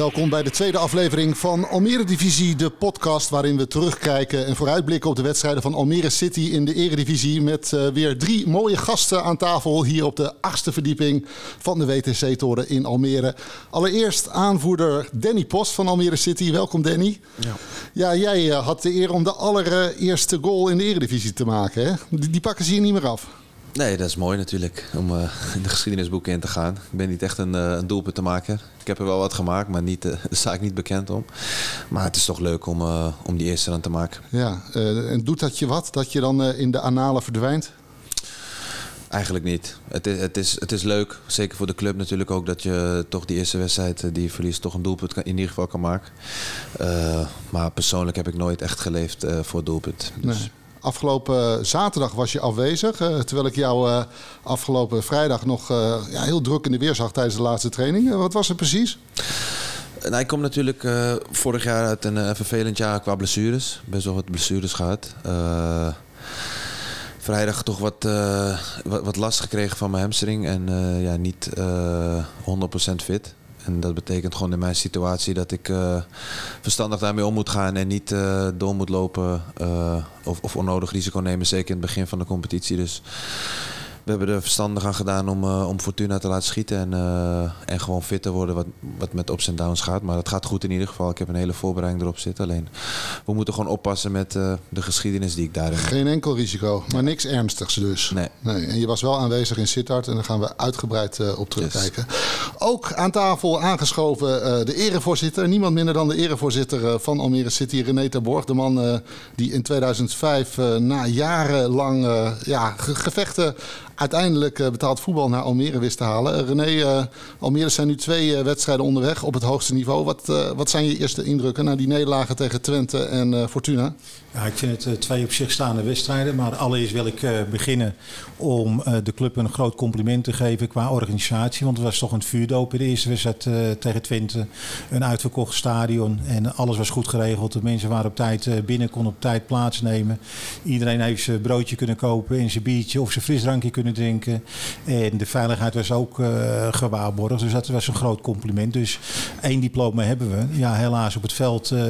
Welkom bij de tweede aflevering van Almere Divisie, de podcast waarin we terugkijken en vooruitblikken op de wedstrijden van Almere City in de Eredivisie. Met uh, weer drie mooie gasten aan tafel hier op de achtste verdieping van de WTC-toren in Almere. Allereerst aanvoerder Danny Post van Almere City. Welkom Danny. Ja, ja jij uh, had de eer om de allereerste goal in de Eredivisie te maken. Hè? Die, die pakken ze hier niet meer af. Nee, dat is mooi natuurlijk om uh, in de geschiedenisboeken in te gaan. Ik ben niet echt een, uh, een doelpunt te maken. Ik heb er wel wat gemaakt, maar niet, uh, daar sta ik niet bekend om. Maar het is toch leuk om, om die eerste dan te maken. Ja, en doet dat je wat? Dat je dan in de analen verdwijnt? Eigenlijk niet. Het is, het, is, het is leuk, zeker voor de club natuurlijk ook, dat je toch die eerste wedstrijd die je verliest, toch een doelpunt kan, in ieder geval kan maken. maar persoonlijk heb ik nooit echt geleefd voor het doelpunt. Dus. Nee. Afgelopen zaterdag was je afwezig. Uh, terwijl ik jou uh, afgelopen vrijdag nog ja, heel druk in de weer zag tijdens de laatste training. wat was het precies? Nou, ik kom natuurlijk vorig jaar uit een vervelend jaar qua blessures. Best wel wat blessures gehad. vrijdag toch wat, wat, wat, last gekregen van mijn hamstring. En ja, niet 100% fit. En dat betekent gewoon in mijn situatie dat ik uh, verstandig daarmee om moet gaan en niet uh, door moet lopen uh, of, of, onnodig risico nemen, zeker in het begin van de competitie. Dus we hebben er verstandig aan gedaan om, uh, om Fortuna te laten schieten. En, uh, en gewoon fit te worden wat, wat met ups en downs gaat. Maar het gaat goed in ieder geval. Ik heb een hele voorbereiding erop zitten. Alleen we moeten gewoon oppassen met uh, de geschiedenis die ik daarin heb. Geen enkel risico, maar niks ernstigs dus. Nee. nee. En je was wel aanwezig in Sittard en daar gaan we uitgebreid op terugkijken. Yes. Ook aan tafel aangeschoven de erevoorzitter. Niemand minder dan de erevoorzitter van Almere City, René Terborg. De man die in 2005 na jarenlang ja, gevechten uiteindelijk uh, betaald voetbal naar Almere wist te halen. Uh, René, uh, Almere zijn nu twee wedstrijden onderweg op het hoogste niveau. Wat, wat zijn je eerste indrukken na die nederlagen tegen Twente en Fortuna? Ja, ik vind het twee op zich staande wedstrijden. Maar allereerst wil ik beginnen om de club een groot compliment te geven qua organisatie. Want het was toch een vuurdoop in de eerste wedstrijd tegen Twente. Een uitverkocht stadion en alles was goed geregeld. De mensen waren op tijd binnen, konden op tijd plaatsnemen. Iedereen heeft zijn broodje kunnen kopen en zijn biertje of zijn frisdrankje kunnen drinken. En de veiligheid was ook uh, gewaarborgd. Dus dat was een groot compliment. Dus één diploma hebben we. Ja, helaas op het veld uh,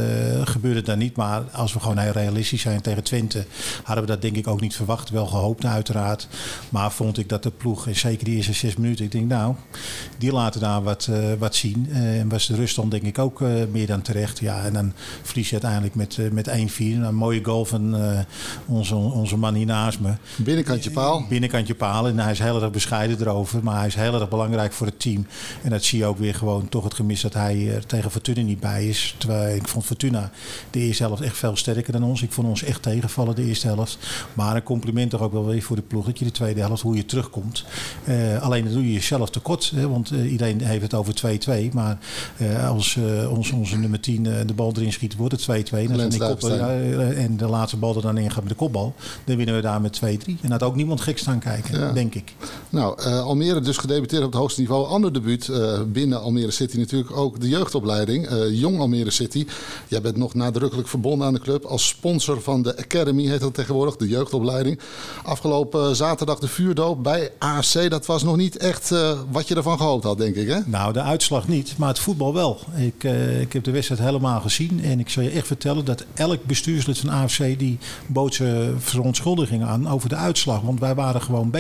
gebeurde dat niet. Maar als we gewoon heel realistisch zijn tegen Twente, hadden we dat denk ik ook niet verwacht. Wel gehoopt uiteraard. Maar vond ik dat de ploeg, en zeker die eerste zes minuten, ik denk nou, die laten daar wat, uh, wat zien. en was de ruststand denk ik ook meer dan terecht. Ja, en dan verlies je uiteindelijk met, met 1-4. Een mooie goal van onze, onze man hier naast me. Binnenkantje paal. Binnenkantje paal. En hij is heel erg bescheiden erover. Maar hij is heel erg belangrijk voor het team. En dat zie je ook weer gewoon toch het gemis dat hij er tegen Fortuna niet bij is. Terwijl ik vond Fortuna de eerste helft echt veel sterker dan ons. Ik vond ons echt tegenvallen de eerste helft. Maar een compliment toch ook wel weer voor de ploeg. Dat je de tweede helft, hoe je terugkomt. Uh, alleen dat doe je jezelf tekort. Hè, want uh, iedereen heeft het over 2-2. Maar uh, als ons, onze nummer 10 de bal erin schiet, wordt het 2-2. En de laatste bal er dan in gaat met de kopbal. Dan winnen we daar met 2-3. En had ook niemand gek staan kijken. Ja denk ik. Nou, uh, Almere dus gedebuteerd op het hoogste niveau. Ander debuut uh, binnen Almere City natuurlijk ook de jeugdopleiding. Uh, Jong Almere City. Jij bent nog nadrukkelijk verbonden aan de club. Als sponsor van de Academy heet dat tegenwoordig, de jeugdopleiding. Afgelopen zaterdag de vuurdoop bij AFC. Dat was nog niet echt wat je ervan gehoopt had, denk ik hè? Nou, de uitslag niet, maar het voetbal wel. Ik, ik heb de wedstrijd helemaal gezien. En ik zal je echt vertellen dat elk bestuurslid van AFC... die bood ze verontschuldigingen aan over de uitslag. Want wij waren gewoon beter.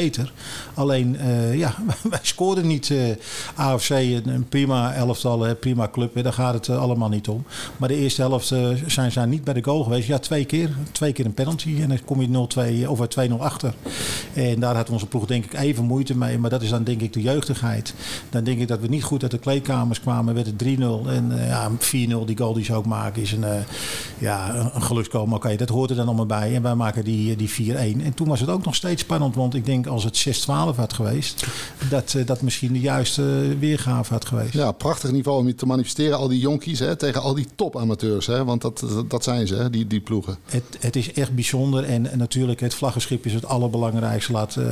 Alleen, uh, ja, wij scoorden niet. Uh, AFC, een prima elftal, prima club. Daar gaat het uh, allemaal niet om. Maar de eerste helft zijn ze niet bij de goal geweest. Ja, twee keer. Twee keer een penalty. En dan kom je 0-2 of 2-0 achter. En daar had onze ploeg denk ik even moeite mee. Maar dat is dan denk ik de jeugdigheid. Dan denk ik dat we niet goed uit de kleedkamers kwamen. Werd het 3-0. En ja, 4-0, die goal die ze ook maken, is een, ja, een geluksgoal. Maar oké, dat hoort er dan allemaal bij. En wij maken die, die 4-1. En toen was het ook nog steeds spannend. Want ik denk als het 6-12 had geweest, dat uh, dat misschien de juiste weergave had geweest. Ja, prachtig niveau om je te manifesteren. Al die jonkies hè, tegen al die topamateurs. Hè, want dat, dat zijn ze, hè, die, die ploegen. Het, het is echt bijzonder. En, en natuurlijk, het vlaggenschip is het allerbelangrijkste. Laat, uh,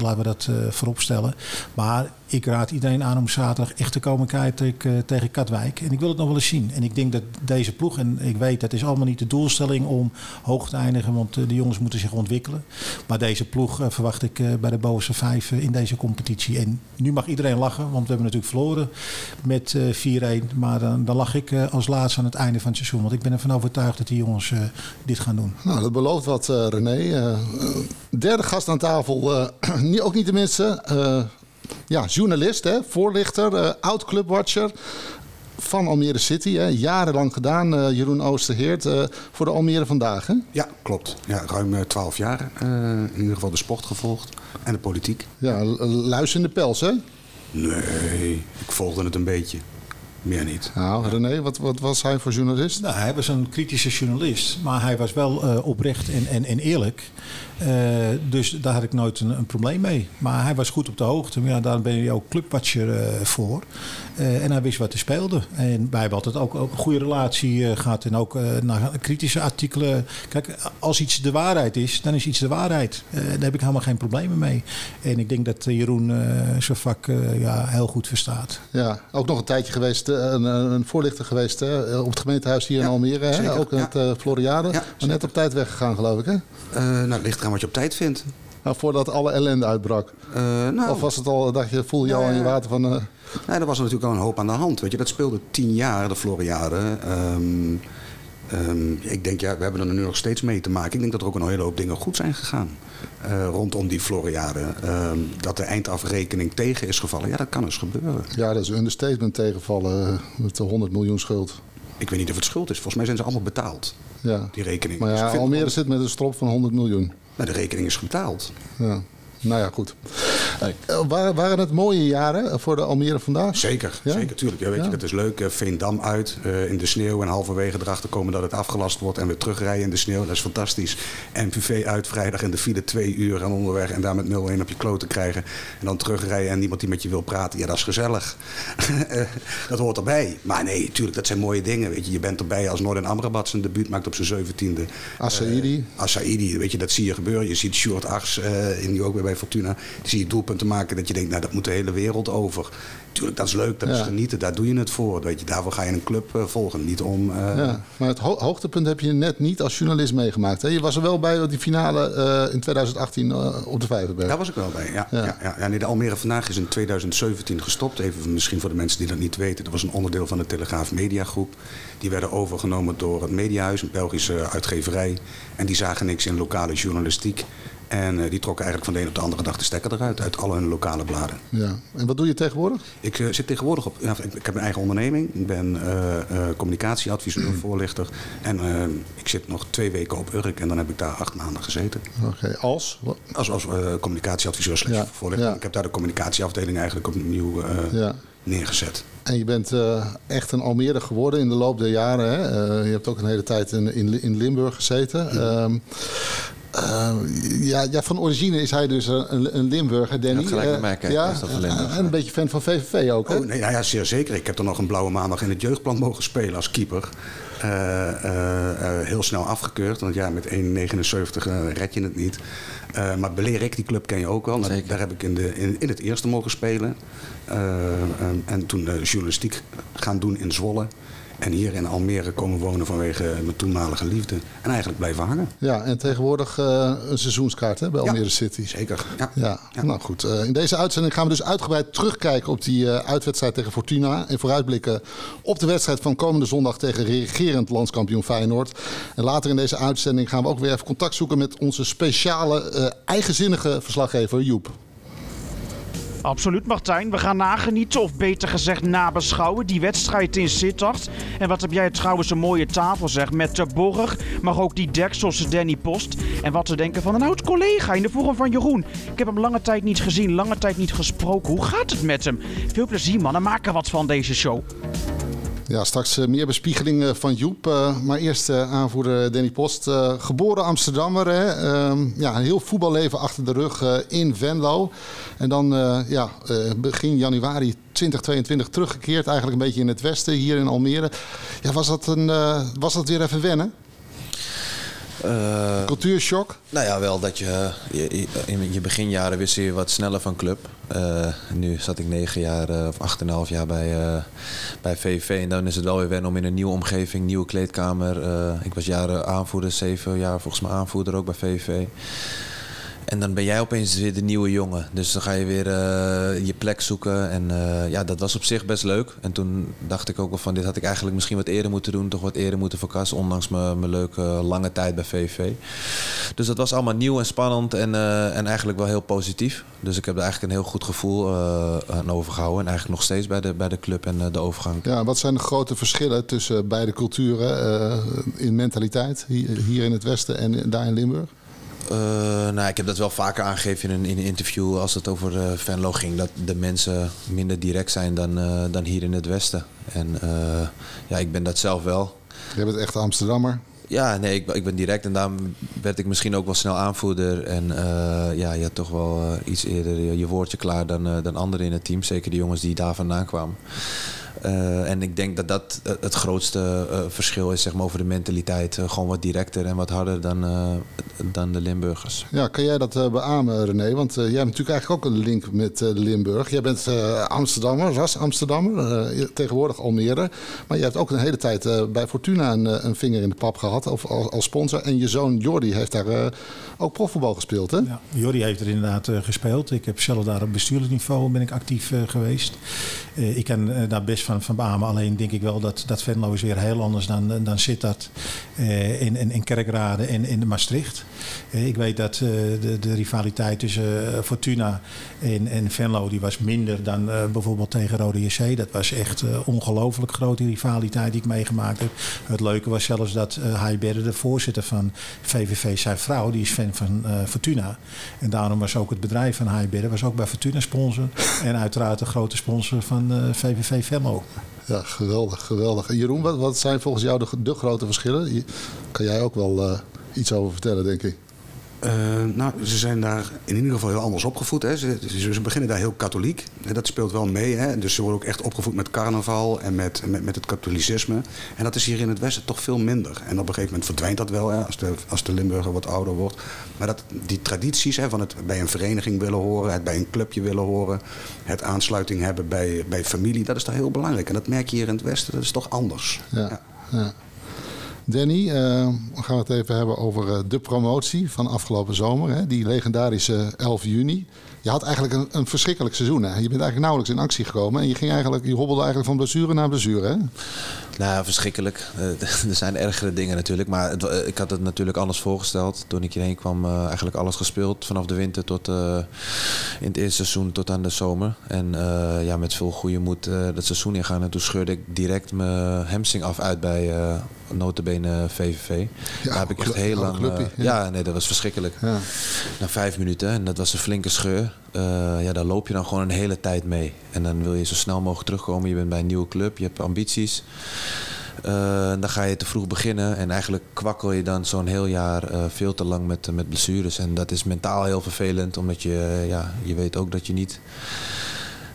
laten we dat vooropstellen. Maar ik raad iedereen aan om zaterdag echt te komen kijken tegen, tegen Katwijk. En ik wil het nog wel eens zien. En ik denk dat deze ploeg, en ik weet dat is allemaal niet de doelstelling om hoog te eindigen, want de jongens moeten zich ontwikkelen. Maar deze ploeg verwacht ik bij de bovenste vijf in deze competitie. En nu mag iedereen lachen, want we hebben natuurlijk verloren met 4-1. Maar dan, dan lach ik als laatste aan het einde van het seizoen. Want ik ben ervan overtuigd dat die jongens dit gaan doen. Nou, dat belooft wat, René. derde gast aan tafel, ook niet de minste ja, journalist, hè, voorlichter, uh, oud clubwatcher van Almere City. Hè. Jarenlang gedaan, uh, Jeroen Oosterheert, uh, voor de Almere Vandaag. Hè? Ja, klopt. Ja, ruim twaalf jaar in ieder geval de sport gevolgd en de politiek. Ja, luis in de pels, hè? Nee, ik volgde het een beetje. Meer niet. Nou, René, wat, wat was hij voor journalist? Nou, hij was een kritische journalist, maar hij was wel oprecht en, en, en eerlijk. Uh, dus daar had ik nooit een, een, probleem mee. Maar hij was goed op de hoogte. Maar ja, daar ben je ook clubwatcher uh, voor. Uh, en hij wist wat er speelde. En wij hebben altijd ook, ook een goede relatie gehad. En ook naar kritische artikelen. Kijk, als iets de waarheid is, dan is iets de waarheid. daar heb ik helemaal geen problemen mee. En ik denk dat Jeroen zijn vak ja, heel goed verstaat. Ja, ook nog een tijdje geweest, een, een voorlichter geweest hè, op het gemeentehuis hier ja, in Almere. Hè? Ook in ja. het Floriade. Ja, maar net op tijd weggegaan, geloof ik. Hè? nou, ligt wat je op tijd vindt. Nou, voordat alle ellende uitbrak? Uh, nou, of was het al, dacht je, voel je al aan je water van... Uh... Nee, er was natuurlijk al een hoop aan de hand. Weet je, dat speelde tien jaar, de Floriade. Um, um, ik denk, ja, we hebben er nu nog steeds mee te maken. Ik denk dat er ook een hele hoop dingen goed zijn gegaan. Uh, rondom die Floriade. Um, dat de eindafrekening tegen is gevallen. Ja, dat kan eens gebeuren. Ja, dat is een understatement tegenvallen. Met de 100 miljoen schuld. Ik weet niet of het schuld is. Volgens mij zijn ze allemaal betaald. Ja. Die rekening. Maar ja, dus Almere zit met een strop van 100 miljoen. Nou, de rekening is betaald. Ja. Nou ja, goed. Uh, waren, het mooie jaren voor de Almere vandaag? Zeker, zeker, tuurlijk. Ja, weet je, dat is leuk. Veendam uit uh, in de sneeuw en halverwege erachter komen dat het afgelast wordt en weer terugrijden in de sneeuw. Dat is fantastisch. En uit vrijdag in de file twee uur aan onderweg en daar met 0-1 op je kloot te krijgen. En dan terugrijden en niemand die met je wil praten. Ja, dat is gezellig. dat hoort erbij. Maar nee, tuurlijk, dat zijn mooie dingen. Weet je, je bent erbij als Noorden Amrabat zijn debuut maakt op zijn zeventiende. Asaidi. Uh, Asaidi, weet je, dat zie je gebeuren. Je ziet Sjoerd Ars, in die ook weer bij Fortuna. Die zie je doelpunten maken dat je denkt, nou dat moet de hele wereld over. Tuurlijk, dat is leuk, dat is genieten, daar doe je het voor. Weet je, daarvoor ga je een club uh, volgen, niet om... Uh... Ja, maar het ho hoogtepunt heb je net niet als journalist meegemaakt. Hè? Je was er wel bij die finale uh, in 2018 op de Vijverberg. Daar was ik wel bij, ja. ja. ja, ja. Nee, de Almere Vandaag is in 2017 gestopt. Even misschien voor de mensen die dat niet weten. Dat was een onderdeel van de Telegraaf Mediagroep. Die werden overgenomen door het Mediahuis, een Belgische uitgeverij. En die zagen niks in lokale journalistiek. En uh, die trokken eigenlijk van de een op de andere dag de stekker eruit, uit alle hun lokale bladen. Ja. En wat doe je tegenwoordig? Ik uh, zit tegenwoordig op, ja, ik, ik, heb een eigen onderneming. Ik ben uh, communicatieadviseur, voorlichter. En ik zit nog twee weken op Urk en dan heb ik daar acht maanden gezeten. Oké, als? Als, als communicatieadviseur slash ja. voorlichter. Ja. Ik heb daar de communicatieafdeling eigenlijk opnieuw ja. Neergezet. En je bent uh, echt een Almere geworden in de loop der jaren. Hè? Uh, je hebt ook een hele tijd in, in, in Limburg gezeten. Ja. Um, uh, ja, ja, van origine is hij dus een, een Limburger, Danny. Ja, gelijk met mij kijken, ja, is dat en een beetje fan van VVV ook, hè? Oh, nee, ja, ja, zeer zeker. Ik heb er nog een blauwe maandag in het jeugdplan mogen spelen als keeper. Uh, uh, heel snel afgekeurd, want ja, met 1,79 red je het niet. Maar Belerik, die club ken je ook wel. Daar heb ik in, de, in, in het eerste mogen spelen. en toen journalistiek gaan doen in Zwolle. En hier in Almere komen wonen vanwege mijn toenmalige liefde. En eigenlijk blijven hangen. Ja, en tegenwoordig uh, een seizoenskaart hè, bij Almere ja, City. Zeker. Ja. Ja. ja. Nou goed, uh, in deze uitzending gaan we dus uitgebreid terugkijken op die uh, uitwedstrijd tegen Fortuna. En vooruitblikken op de wedstrijd van komende zondag tegen regerend landskampioen Feyenoord. En later in deze uitzending gaan we ook weer even contact zoeken met onze speciale, eigenzinnige verslaggever Joep. Absoluut, Martijn. We gaan nagenieten, of beter gezegd nabeschouwen, die wedstrijd in Sittard. En wat heb jij trouwens een mooie tafel, zeg, met de borg, maar ook die deksels Danny Post. En wat te denken van een oud collega in de vorm van Jeroen. Ik heb hem lange tijd niet gezien, lange tijd niet gesproken. Hoe gaat het met hem? Veel plezier, mannen. Maak er wat van deze show. Ja, straks uh, meer bespiegeling uh, van Joep. Uh, maar eerst aanvoerder Danny Post. geboren Amsterdammer. Hè? Ehm, ja, een heel voetballeven achter de rug in Venlo. En dan ja, begin januari 2022 teruggekeerd. Eigenlijk een beetje in het westen, hier in Almere. Ja, was, dat een, was dat weer even wennen? Uh, Cultuurshock? Nou ja, wel dat je, je in je beginjaren wissel je wat sneller van club. Uh, nu zat ik negen jaar uh, of acht en half jaar bij, bij VV. En dan is het wel weer wennen om in een nieuwe omgeving, nieuwe kleedkamer. ik was jaren aanvoerder, zeven jaar volgens mij aanvoerder ook bij VV. En dan ben jij opeens weer de nieuwe jongen. Dus dan ga je weer uh, je plek zoeken. En uh, ja, dat was op zich best leuk. En toen dacht ik ook wel van dit had ik eigenlijk misschien wat eerder moeten doen. Toch wat eerder moeten verkassen. Ondanks mijn leuke lange tijd bij VV. Dus dat was allemaal nieuw en spannend. En, uh, en eigenlijk wel heel positief. Dus ik heb er eigenlijk een heel goed gevoel aan overgehouden. En eigenlijk nog steeds bij de, bij de club en de overgang. Ja, wat zijn de grote verschillen tussen beide culturen in mentaliteit? Hier in het Westen en daar in Limburg? Uh, nou, ik heb dat wel vaker aangegeven in een, in een interview als het over uh, Venlo ging. Dat de mensen minder direct zijn dan, uh, dan hier in het Westen. En ja, ik ben dat zelf wel. Je bent echt Amsterdammer? Ja, nee, ik, ik ben direct en daarom werd ik misschien ook wel snel aanvoerder. En ja, je had toch wel iets eerder je, je woordje klaar dan, dan anderen in het team. Zeker de jongens die daar vandaan kwamen. Uh, en ik denk dat dat het grootste uh, verschil is zeg maar, over de mentaliteit. Gewoon wat directer en wat harder dan, dan de Limburgers. Ja, kan jij dat beamen, René? Want jij hebt natuurlijk eigenlijk ook een link met Limburg. Jij bent Amsterdammer, ras Amsterdammer, tegenwoordig Almere. Maar je hebt ook een hele tijd bij Fortuna een, een, vinger in de pap gehad of, als, als sponsor. En je zoon Jordi heeft daar ook profvoetbal gespeeld, hè? Ja, heeft er inderdaad gespeeld. Ik heb zelf daar op bestuurlijk niveau ben ik actief geweest. ik ken daar best van, van Bamen. Alleen denk ik wel dat, dat Venlo is weer heel anders dan, dan Sittard uh, in, in, in Kerkrade en in Maastricht. Uh, ik weet dat uh, de, de rivaliteit tussen Fortuna en, en Venlo die was minder dan bijvoorbeeld tegen Rode JC. Dat was echt ongelooflijk grote rivaliteit die ik meegemaakt heb. Het leuke was zelfs dat uh, Berre, de voorzitter van VVV, zijn vrouw, die is fan van Fortuna. En daarom was ook het bedrijf van Berre, was ook bij Fortuna sponsor. en uiteraard de grote sponsor van VVV Venlo. Ja, geweldig, geweldig. Jeroen, wat, wat zijn volgens jou de, de grote verschillen? Kan jij ook wel uh, iets over vertellen, denk ik? Uh, nou, ze zijn daar in ieder geval heel anders opgevoed. Hè. Ze, ze, beginnen daar heel katholiek. Dat speelt wel mee. Hè. Dus ze worden ook echt opgevoed met carnaval en met, met, met het katholicisme. En dat is hier in het Westen toch veel minder. En op een gegeven moment verdwijnt dat wel hè, als, de, als de Limburger wat ouder wordt. Maar dat, die tradities hè, van het bij een vereniging willen horen, het bij een clubje willen horen, het aansluiting hebben bij, bij familie, dat is toch heel belangrijk. En dat merk je hier in het Westen, dat is toch anders. ja. ja. ja. Danny, uh, we gaan het even hebben over uh, de promotie van afgelopen zomer. Hè? Die legendarische 11 juni. Je had eigenlijk een, een verschrikkelijk seizoen. Hè? Je bent eigenlijk nauwelijks in actie gekomen. En je, ging eigenlijk, je hobbelde eigenlijk van blessure naar blessure. Hè? Nou, verschrikkelijk. Uh, er zijn ergere dingen natuurlijk. Maar het, ik had het natuurlijk anders voorgesteld. Toen ik hierheen kwam, eigenlijk alles gespeeld. Vanaf de winter tot in het eerste seizoen tot aan de zomer. En ja, met veel goede moed dat seizoen ingaan. En toen scheurde ik direct mijn hamstring af uit bij notabene VVV. Ja, Daar heb ik echt heel lang... Ja. nee, dat was verschrikkelijk. Ja. Na vijf minuten, en dat was een flinke scheur. Uh, ja, daar loop je dan gewoon een hele tijd mee. En dan wil je zo snel mogelijk terugkomen. Je bent bij een nieuwe club, je hebt ambities. Uh, dan ga je te vroeg beginnen en eigenlijk kwakkel je dan zo'n heel jaar uh, veel te lang met, met blessures. En dat is mentaal heel vervelend, omdat je, ja, je weet ook dat je niet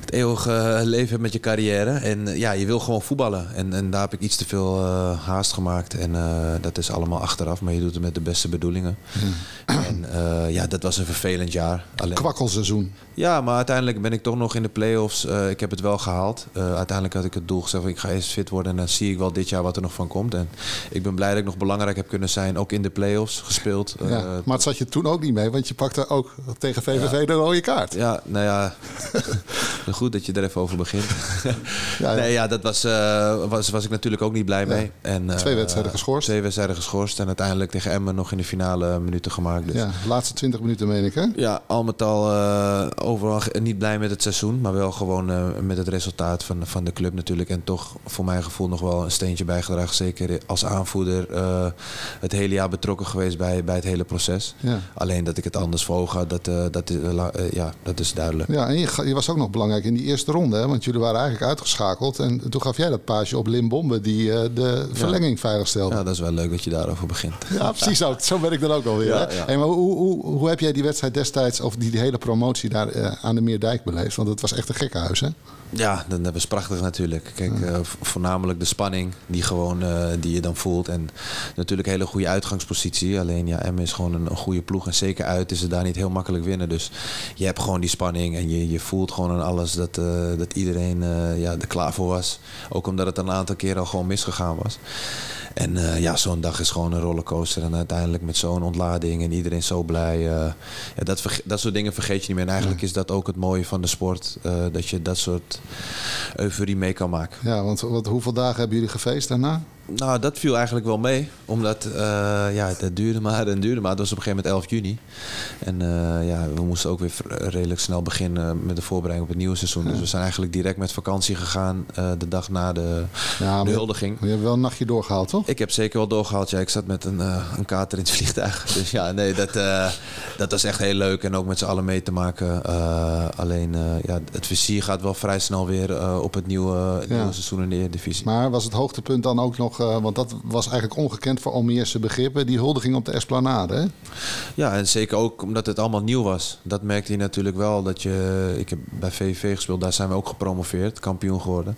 het eeuwige leven met je carrière. En ja, je wil gewoon voetballen. En, en daar heb ik iets te veel uh, haast gemaakt. En uh, dat is allemaal achteraf, maar je doet het met de beste bedoelingen. Hmm. En uh, ja, dat was een vervelend jaar. Alleen... Kwakkelseizoen. Ja, maar uiteindelijk ben ik toch nog in de play-offs. ik heb het wel gehaald. uiteindelijk had ik het doel gezegd, ik ga eerst fit worden. En dan zie ik wel dit jaar wat er nog van komt. En ik ben blij dat ik nog belangrijk heb kunnen zijn. Ook in de play-offs gespeeld. Ja, maar het zat je toen ook niet mee, want je pakte ook tegen VVV ja. de rode kaart. Ja, nou ja goed dat je er even over begint. ja, Nee, ja, dat was, uh, was, was ik natuurlijk ook niet blij mee. En, uh, twee wedstrijden geschorst. Twee wedstrijden geschorst. En uiteindelijk tegen Emmen nog in de finale minuten gemaakt. Dus. Ja, de laatste 20 minuten meen ik, hè? Ja, al met al uh, overal niet blij met het seizoen. Maar wel gewoon met het resultaat van, van de club natuurlijk. En toch voor mijn gevoel nog wel een steentje bijgedragen. Zeker als aanvoerder het hele jaar betrokken geweest bij, bij het hele proces. Ja. Alleen dat ik het anders voor ogen had, dat, dat, ja, dat is duidelijk. Ja, en je, je was ook nog belangrijk in die eerste ronde. Hè? Want jullie waren eigenlijk uitgeschakeld. En toen gaf jij dat paasje op Lim Bombe die uh, de verlenging veilig stelde. Ja, dat is wel leuk dat je daarover begint. Ja, precies ook. Zo ben ik dan ook alweer. Ja, ja. Hey, maar hoe, hoe, hoe heb jij die wedstrijd destijds, of die, die hele promotie daar uh, aan de Meerdijk beleefd? Want het was echt een gekke huis, hè? Ja, dat was prachtig natuurlijk. Kijk, uh, voornamelijk de spanning die, gewoon, uh, die je dan voelt. En natuurlijk een hele goede uitgangspositie. Alleen ja, M is gewoon een, een, goede ploeg. En zeker uit is het daar niet heel makkelijk winnen. Dus je hebt gewoon die spanning. En je, je voelt gewoon aan alles dat, uh, dat iedereen ja, er klaar voor was. Ook omdat het een aantal keer al gewoon misgegaan was. En uh, ja, zo'n dag is gewoon een rollercoaster. En uiteindelijk met zo'n ontlading en iedereen zo blij. Uh, ja, dat, dat soort dingen vergeet je niet meer. En eigenlijk is dat ook het mooie van de sport. Uh, dat je dat soort euforie mee kan maken. Ja, want, want hoeveel dagen hebben jullie gefeest daarna? Nou, dat viel eigenlijk wel mee. Omdat, uh, ja, dat duurde maar en duurde maar. Het was op een gegeven moment 11 juni. En uh, ja, we moesten ook weer redelijk snel beginnen met de voorbereiding op het nieuwe seizoen. Ja. Dus we zijn eigenlijk direct met vakantie gegaan uh, de dag na de, ja, de huldiging. Je hebt wel een nachtje doorgehaald, toch? Ik heb zeker wel doorgehaald. Ja, ik zat met een, een kater in het vliegtuig. Dus ja, nee, dat, dat was echt heel leuk. En ook met z'n allen mee te maken. alleen, ja, het vizier gaat wel vrij snel weer op het nieuwe, het nieuwe seizoen in de Eredivisie. Maar was het hoogtepunt dan ook nog uh, want dat was eigenlijk ongekend voor Almeerse begrippen, die huldiging op de Esplanade. Hè? Ja, en zeker ook omdat het allemaal nieuw was. Dat merkte je natuurlijk wel. Dat je, ik heb bij VVV gespeeld, daar zijn we ook gepromoveerd, kampioen geworden.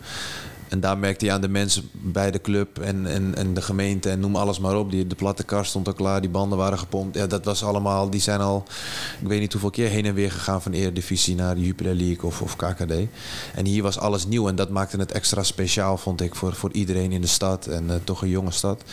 En daar merkte je aan de mensen bij de club en, en, en de gemeente en noem alles maar op. Die, de platte kar stond al klaar, die banden waren gepompt. Ja, dat was allemaal, die zijn al, ik weet niet hoeveel keer heen en weer gegaan van Eredivisie naar de Jupiler League of, of KKD. En hier was alles nieuw en dat maakte het extra speciaal, vond ik, voor, voor iedereen in de stad. En uh, toch een jonge stad.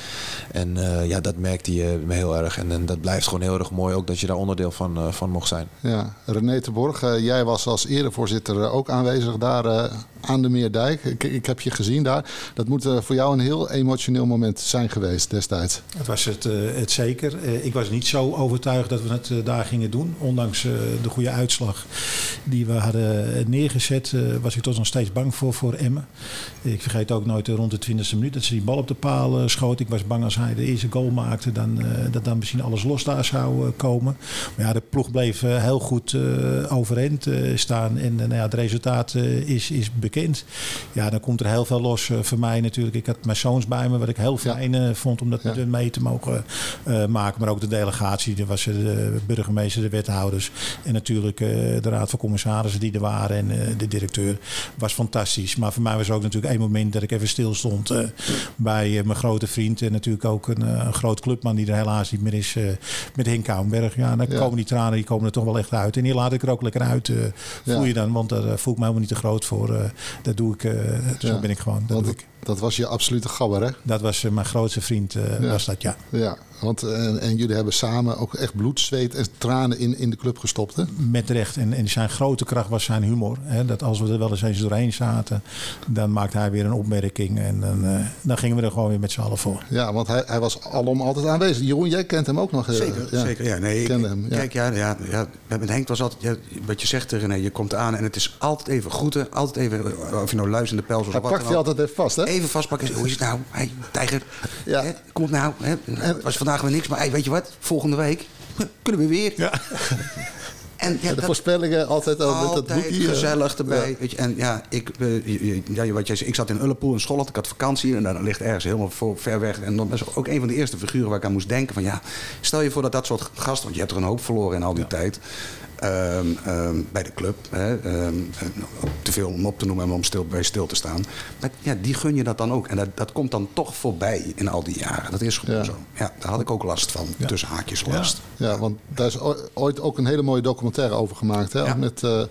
En uh, ja, dat merkte je heel erg. En, en, dat blijft gewoon heel erg mooi ook dat je daar onderdeel van, uh, van mocht zijn. Ja, René de Borg, jij was als erevoorzitter ook aanwezig daar aan de Meerdijk. Ik, heb je gezien daar. Dat moet uh, voor jou een heel emotioneel moment zijn geweest destijds. Het was het, uh, het zeker. Uh, ik was niet zo overtuigd dat we het daar gingen doen. Ondanks de goede uitslag die we hadden neergezet, was ik toch nog steeds bang voor, voor Emmen. Ik vergeet ook nooit rond de 20e minuut dat ze die bal op de paal schoot. Ik was bang als hij de eerste goal maakte, dan, dat dan misschien alles los daar zou komen. Maar ja, de ploeg bleef heel goed overeind staan. En nou ja, het resultaat is, is bekend. Ja, dan komt er heel veel los uh, voor mij natuurlijk. Ik had mijn zoons bij me, wat ik heel fijn ja. uh, vond om dat ja. mee te mogen uh, maken. Maar ook de delegatie, er was de burgemeester, de wethouders en natuurlijk de raad van commissarissen die er waren en de directeur. Was fantastisch. Maar voor mij was ook natuurlijk één moment dat ik even stil stond bij mijn grote vriend en natuurlijk ook een, een groot clubman die er helaas niet meer is met Henk Kouwenberg. Ja, dan komen die tranen die komen er toch wel echt uit. En die laat ik er ook lekker uit, voel je dan. Want daar voel ik me helemaal niet te groot voor. Dat doe ik, zo ben ik gewoon. Dat Want doe ik. Dat was je absolute gabber, hè? Dat was uh, mijn grootste vriend, uh, ja. was dat, ja. Ja, want en, en, jullie hebben samen ook echt bloed, zweet en tranen in, in de club gestopt, hè? Met recht. En, en zijn grote kracht was zijn humor. Hè? Dat als we er wel eens eens doorheen zaten, dan maakte hij weer een opmerking. En dan, uh, dan gingen we er gewoon weer met z'n allen voor. Ja, want hij, hij was alom altijd aanwezig. Jeroen, jij kent hem ook nog. Zeker, ja. zeker. Ja, nee, ik kende hem. Ja. Kijk, ja, ja, ja, met Henk was altijd, ja, wat je zegt René, je komt aan en het is altijd even groeten. Altijd even, of je nou luizende pels of hij wat pakt je altijd even vast, hè? Even vastpakken. Hoe is het nou? Hey, tijger. Ja. Hè, komt nou. Hè? Het was vandaag weer niks, maar hey, weet je wat? Volgende week kunnen we weer. Ja. En, ja, de dat, voorspellingen altijd al met dat boekje. gezellig erbij. Ja. Weet je, en ja, ik, uh, ja, wat jij zei, ik zat in Ullepoel in Schotland. Ik had vakantie en daar ligt ergens helemaal voor, ver weg. En dan was ook een van de eerste figuren waar ik aan moest denken. Van ja, stel je voor dat dat soort gasten, want je hebt er een hoop verloren in al die ja. tijd. Um, um, bij de club. Hè, um, te veel om op te noemen en om stil, bij stil te staan. Maar ja, die gun je dat dan ook. En dat, dat komt dan toch voorbij in al die jaren. Dat is gewoon ja. zo. Ja, daar had ik ook last van. Ja. Tussen haakjes last. Ja. ja, want daar is ooit ook een hele mooie documentaire over gemaakt. Hè? Met uh,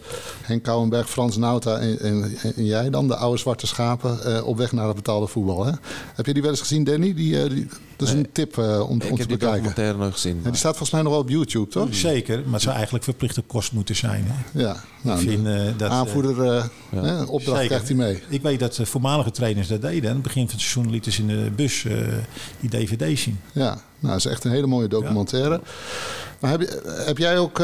Henk Kouwenberg, Frans Nauta en, en, en, jij dan. De oude zwarte schapen uh, op weg naar het betaalde voetbal. Hè? Heb je die wel eens gezien, Danny? Die, uh, die, dat is nee. een tip om, te bekijken. Ik heb die documentaire nog gezien. die staat volgens mij nog wel op YouTube, toch? Zeker, maar het zou eigenlijk verplichte kost moeten zijn. Hè? Ja, nou, ik vind, uh, dat, aanvoerder, uh, ja. hè, opdracht Zeker. krijgt hij mee. Ik weet dat voormalige trainers dat deden. Aan het begin van het seizoen lieten ze in de bus die dvd's zien. Ja, nou, dat is echt een hele mooie documentaire. Ja. Maar heb, je, heb jij ook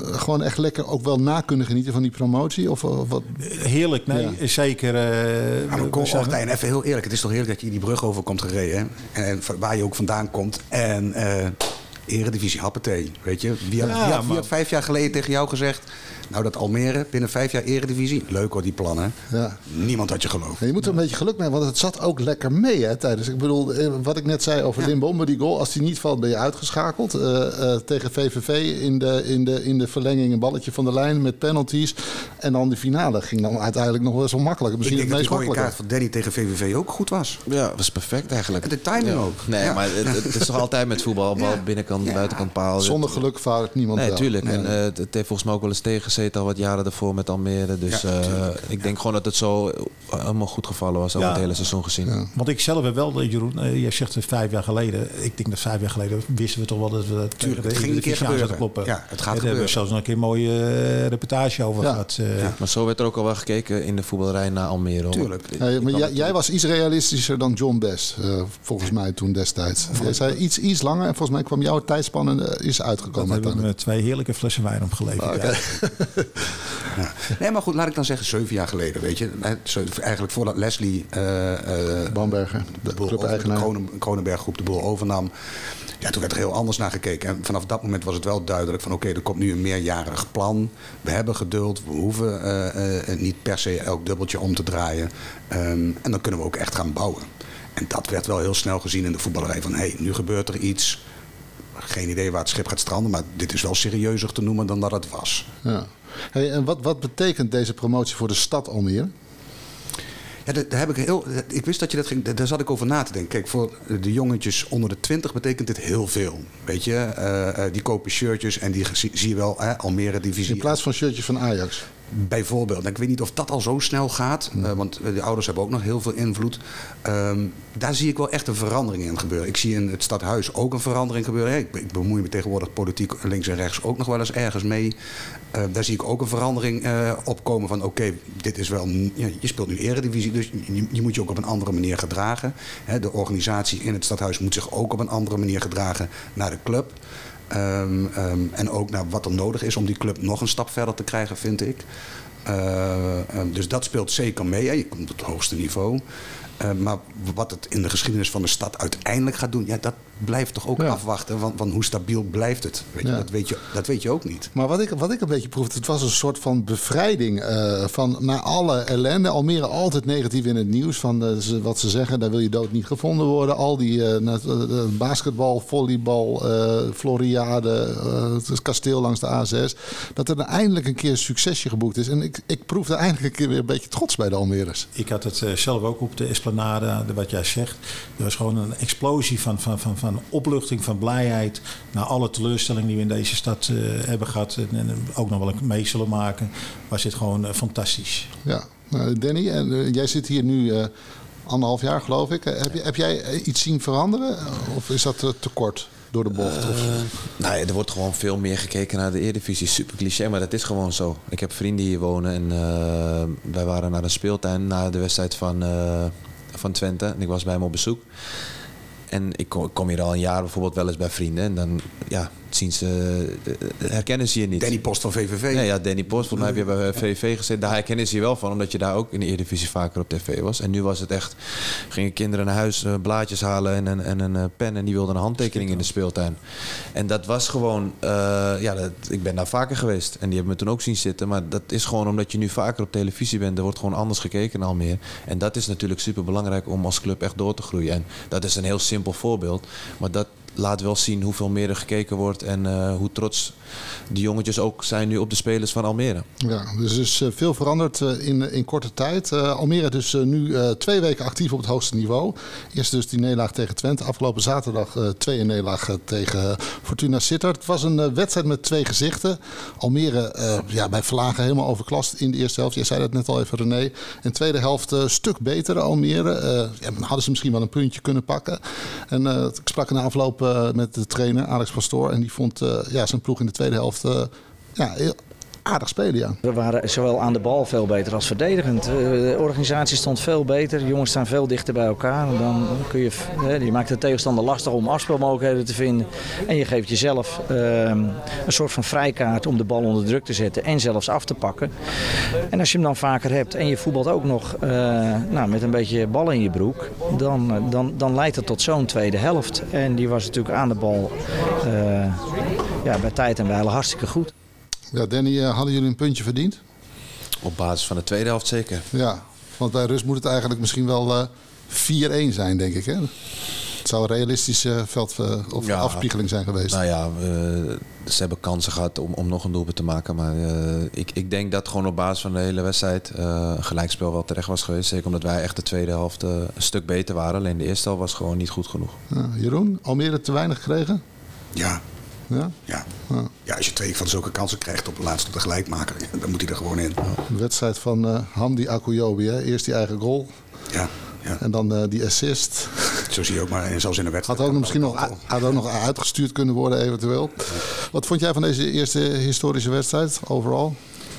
gewoon echt lekker ook wel na kunnen genieten van die promotie? Of, of wat? Heerlijk, nee, ja. zeker. Uh, maar kom, Martijn, even heel eerlijk. Het is toch heerlijk dat je die brug over komt gereden. Hè? En, en waar je ook vandaan komt. En eredivisie happetee. Weet je, wie had, Ja, wie had, wie maar- had vijf jaar geleden tegen jou gezegd... nou, dat Almere binnen vijf jaar eredivisie... leuk hoor, die plannen. Ja. Niemand had je geloofd. Ja, je moet er een beetje geluk mee, want het zat ook lekker mee hè, tijdens. Ik bedoel, eh, wat ik net zei over Limbombe, die goal. Als die niet valt, ben je uitgeschakeld. Eh, eh, tegen VVV in de, in, de, in de verlenging een balletje van de lijn met penalties. En dan de finale ging dan uiteindelijk nog wel zo makkelijk. Ik Misschien denk het meest makkelijke. kaart van Danny tegen VVV ook goed was. Ja, dat was perfect eigenlijk. En de timing Ja. ook. Nee, Ja. maar het, het is toch altijd met voetbal. Bal Ja. binnenkant, Ja. buitenkant paal. Zonder geluk vaart niemand Nee, wel. tuurlijk. Nee. En eh, het, heeft volgens mij ook wel eens al wat jaren daarvoor met Almere. Dus Ja, eh, ik denk gewoon dat het zo helemaal goed gevallen was over Ja. het hele seizoen gezien. Want ik zelf heb wel, eh, Jeroen, eh, jij zegt het vijf jaar geleden. Ik denk dat vijf jaar geleden wisten we toch wel dat we tegen Tuurlijk, de het ging een keer Eredivisie aan zouden gebeuren. kloppen. Ja, het gaat Daar hebben we gebeuren. zelfs nog een keer een mooie eh, reportage over Ja. gehad. eh. Maar zo werd er ook al wel gekeken in de voetballerij naar Almere. Tuurlijk. Ik- Hey, ik maar jij, jij was iets realistischer dan John Best, eh, volgens mij toen destijds. Jij zei iets, iets langer en volgens mij kwam jouw tijdspanne eh, is Dat uitgekomen. heb ik uiteindelijk. met twee heerlijke flessen wijn opgeleverd. ja. Ja. Nee, maar goed, laat ik dan zeggen, zeven jaar geleden, weet je. Eh, Eigenlijk voordat Leslie eh, eh, Bamberger, de de club-eigenaar. Kronen, Kronenberggroep de boel overnam. Ja, toen werd er heel anders naar gekeken. En vanaf dat moment was het wel duidelijk van... oké, er komt nu een meerjarig plan. We hebben geduld. We hoeven niet per se elk dubbeltje om te draaien. Ehm, en dan kunnen we ook echt gaan bouwen. En dat werd wel heel snel gezien in de voetballerij. Van, hé, hey, nu gebeurt er iets. Geen idee waar het schip gaat stranden. Maar dit is wel serieuzer te noemen dan dat het was. Ja. Hey, en wat, wat betekent deze promotie voor de stad Almere? Ja, daar, heb ik heel. Ik wist dat je dat ging. Daar, zat ik over na te denken. Kijk, voor de jongetjes onder de 20 betekent dit heel veel. Weet je, Eh, eh, die kopen shirtjes en die zie, zie je wel, hè, Almere divisie. In plaats van shirtjes van Ajax. Bijvoorbeeld. Ik weet niet of dat al zo snel gaat. eh, want de ouders hebben ook nog heel veel invloed. Ehm, daar zie ik wel echt een verandering in gebeuren. Ik zie in het stadhuis ook een verandering gebeuren. Ik, ik bemoei me tegenwoordig politiek links en rechts ook nog wel eens ergens mee. Eh, daar zie ik ook een verandering eh, opkomen van... oké, dit is wel... Ja, je speelt nu eredivisie, dus je, je moet je ook op een andere manier gedragen. Hè, de organisatie in het stadhuis moet zich ook op een andere manier gedragen naar de club. Ehm, ehm, en ook naar wat er nodig is om die club nog een stap verder te krijgen, vind ik. Eh, ehm, dus dat speelt zeker mee. Je komt op het hoogste niveau. Eh, maar wat het in de geschiedenis van de stad uiteindelijk gaat doen, ja, dat blijft toch ook Ja. afwachten. Want, want hoe stabiel blijft het? Weet je, Ja. dat, weet je, dat weet je ook niet. Maar wat ik, wat ik een beetje proefde, het was een soort van bevrijding eh, van na alle ellende. Almere altijd negatief in het nieuws van eh, ze- wat ze zeggen, daar wil je dood niet gevonden worden. Al die eh, eh, basketbal, volleybal, eh, Floriade, eh, het kasteel langs de A6. Dat er dan eindelijk een keer een succesje geboekt is. En ik, ik proefde eindelijk een keer weer een beetje trots bij de Almeres. Ik had het eh, zelf ook op de Esplanade, de- wat jij zegt. Er was gewoon een explosie van, van, van, van opluchting, van blijheid. Na alle teleurstellingen die we in deze stad eh, hebben gehad. En, en ook nog wel een mee zullen maken. Was dit gewoon eh, fantastisch. Ja, Nou, Danny, en, eh, jij zit hier nu eh, anderhalf jaar geloof ik. Heb, je, heb jij iets zien veranderen? Of is dat te kort door de bocht? Eh, nou ja, er wordt gewoon veel meer gekeken naar de Eredivisie. Super cliché, maar dat is gewoon zo. Ik heb vrienden hier wonen en eh, wij waren naar een speeltuin na de wedstrijd van, eh, van Twente. En ik was bij hem op bezoek. En ik kom, hier al een jaar bijvoorbeeld wel eens bij vrienden. En dan ja, zien ze, eh, herkennen ze je niet. Danny Post van VVV. Nee, ja, Danny Post, volgens mij heb je bij VV gezeten. Daar herkennen ze je wel van, omdat je daar ook in de Eredivisie vaker op tv was. En nu was het echt, gingen kinderen naar huis eh, blaadjes halen en een, en een eh, pen en die wilden een handtekening in de speeltuin. En dat was gewoon, eh, ja, dat, ik ben daar vaker geweest en die hebben me toen ook zien zitten. Maar dat is gewoon omdat je nu vaker op televisie bent, er wordt gewoon anders gekeken al meer. En dat is natuurlijk super belangrijk om als club echt door te groeien. En dat is een heel simpel voorbeeld, maar dat laat wel zien hoeveel meer er gekeken wordt en eh, hoe trots die jongetjes ook zijn nu op de spelers van Almere. Ja, dus er is eh, veel veranderd eh, in, in korte tijd. Almere dus nu twee weken actief op het hoogste niveau. Eerst dus die nederlaag tegen Twente. Afgelopen zaterdag twee nederlaag tegen Fortuna Sittard. Het was een wedstrijd met twee gezichten. Almere ja, bij Vlagen helemaal overklast in de eerste helft. Jij zei dat net al even René. En tweede helft een stuk beter Almere. Ja, hadden ze misschien wel een puntje kunnen pakken. En ik sprak na afloop met de trainer Alex Pastoor. En die vond eh, ja, zijn ploeg in de tweede helft... eh, ja, aardig spelen, ja. We waren zowel aan de bal veel beter als verdedigend. Eh, De organisatie stond veel beter. De jongens staan veel dichter bij elkaar. En Dan kun je, je maakt de tegenstander lastig om afspeelmogelijkheden te vinden. En je geeft jezelf eh, een soort van vrijkaart om de bal onder druk te zetten en zelfs af te pakken. En als je hem dan vaker hebt en je voetbalt ook nog eh, nou, met een beetje bal in je broek, dan, eh, dan, dan leidt het tot zo'n tweede helft. En die was natuurlijk aan de bal eh, ja, bij tijd en wijle hartstikke goed. Ja, Danny, eh, hadden jullie een puntje verdiend? Op basis van de tweede helft zeker. Ja, want bij rust moet het eigenlijk misschien wel eh 4-1 zijn, denk ik. Hè? Het zou een realistische veld eh, of Ja. afspiegeling zijn geweest. Nou ja, eh, ze hebben kansen gehad om, om nog een doelpunt te maken. Maar eh, ik, ik denk dat gewoon op basis van de hele wedstrijd eh, een gelijkspel wel terecht was geweest. Zeker omdat wij echt de tweede helft eh, een stuk beter waren. Alleen de eerste helft was gewoon niet goed genoeg. Ja, Jeroen, Almere te weinig gekregen? Ja, Ja? ja. Ja. ja, als je twee van zulke kansen krijgt op de laatste op de gelijkmaker, dan moet hij er gewoon in. De wedstrijd van eh, Hamdi Akuyobi. Hè? Eerst die eigen goal Ja, ja. en dan eh, die assist. Zo zie je ook maar, en zelfs in de wedstrijd. Had ook nog misschien nog, had ook nog uitgestuurd kunnen worden eventueel. Wat vond jij van deze eerste historische wedstrijd overal?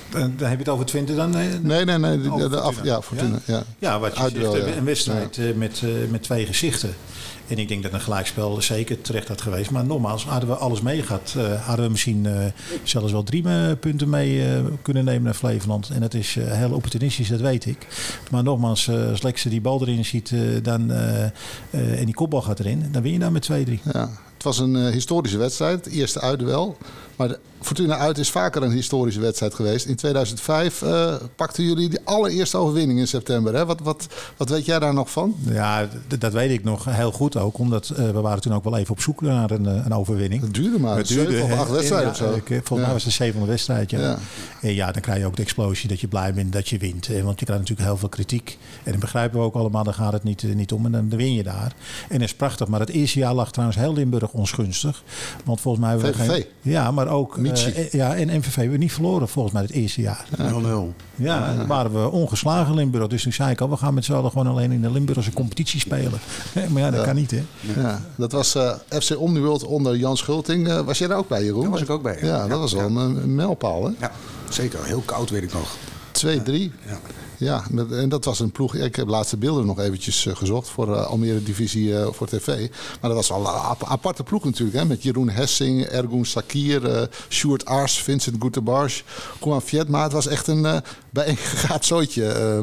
Dan dan heb je het over Twente dan? Nee, Nee, nee, nee. De, Over de af, Fortuna. ja, Fortuna. Ja. Ja, wat je zegt, ja. eh, een wedstrijd eh, met, eh, met twee gezichten. En ik denk dat een gelijkspel zeker terecht had geweest. Maar nogmaals, hadden we alles mee gehad, eh, hadden we misschien eh, zelfs wel drie eh, punten mee kunnen nemen naar Flevoland. En dat is heel opportunistisch, dat weet ik. Maar nogmaals, als Lex die bal erin ziet dan, en die kopbal gaat erin, dan win je daar met 2-3. Ja, het was een historische wedstrijd, eerste uitduel. Maar de Fortuna uit is vaker een historische wedstrijd geweest. In 2005 eh, pakten jullie de allereerste overwinning in september. Hè? Wat, wat, wat weet jij daar nog van? Ja, dat weet ik nog heel goed ook. Omdat eh, we waren toen ook wel even op zoek naar een, eh, een overwinning. Het duurde maar Het zeven of acht wedstrijden of zo. ik, Volgens Ja. mij was het de zevende wedstrijd. Ja. Ja. En ja, dan krijg je ook de explosie dat je blij bent dat je wint. Want je krijgt natuurlijk heel veel kritiek. En dat begrijpen we ook allemaal, daar gaat het niet, niet om. En dan win je daar. En dat is prachtig. Maar het eerste jaar lag trouwens heel Limburg ongunstig. Want volgens mij... we VVV. geen- Ja, maar ook... eh, eh, ja, en MVV hebben we niet verloren volgens mij het eerste jaar. 0-0. Ja, dan waren we ongeslagen Limburg. Dus toen zei ik al, we gaan met z'n allen gewoon alleen in de Limburgse competitie spelen. maar ja, dat kan niet hè. Ja, dat was eh, FC Omniworld onder Jan Schulting. Eh, was jij daar ook bij, Jeroen? Daar was ik ook bij, ja. Ja, Ja, dat was wel een, een mijlpaal, hè? Ja, zeker. Heel koud, weet ik nog. 2-3. Ja. Ja, en dat was een ploeg. Ik heb laatste beelden nog eventjes eh, gezocht voor eh, Almere Divisie eh, voor tv. Maar dat was wel een ap- aparte ploeg natuurlijk. Hè? Met Jeroen Hessing, Ergun Sakir, Sjoerd Ars, Vincent Gutebarsch, Koan Vietma. Het was echt een bijeengegaat zooitje. eh,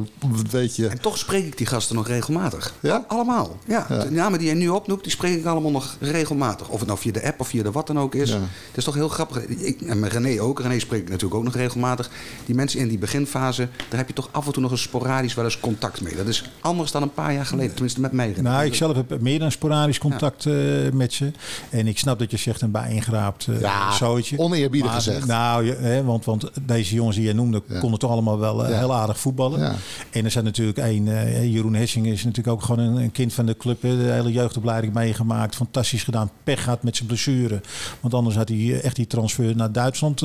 weet je. En toch spreek ik die gasten nog regelmatig. Ja? Allemaal. Ja. De namen die je nu opnoemt, die spreek ik allemaal nog regelmatig. Of het nou via de app of via de wat dan ook is. Ja. Het is toch heel grappig. Ik, en met René ook. René spreek ik natuurlijk ook nog regelmatig. Die mensen in die beginfase, daar heb je toch af en toe nog eens sporadisch wel eens contact mee. Dat is anders dan een paar jaar geleden. Tenminste met mij. René. Nou, ik zelf heb meer dan sporadisch contact eh, met ze. En ik snap dat je zegt een bijeengeraapt uh, Ja, zootje. oneerbiedig Maar, gezegd. Nou, je- hè, want, want deze jongens die je noemde, Ja. konden toch allemaal wel eh, Ja. heel aardig voetballen. Ja. En er zijn natuurlijk één, eh, Jeroen Hessing is natuurlijk ook gewoon een, een kind van de club. hè, De hele jeugdopleiding meegemaakt. Fantastisch gedaan. Pech gehad met zijn blessure. Want anders had hij eh, echt die transfer naar Duitsland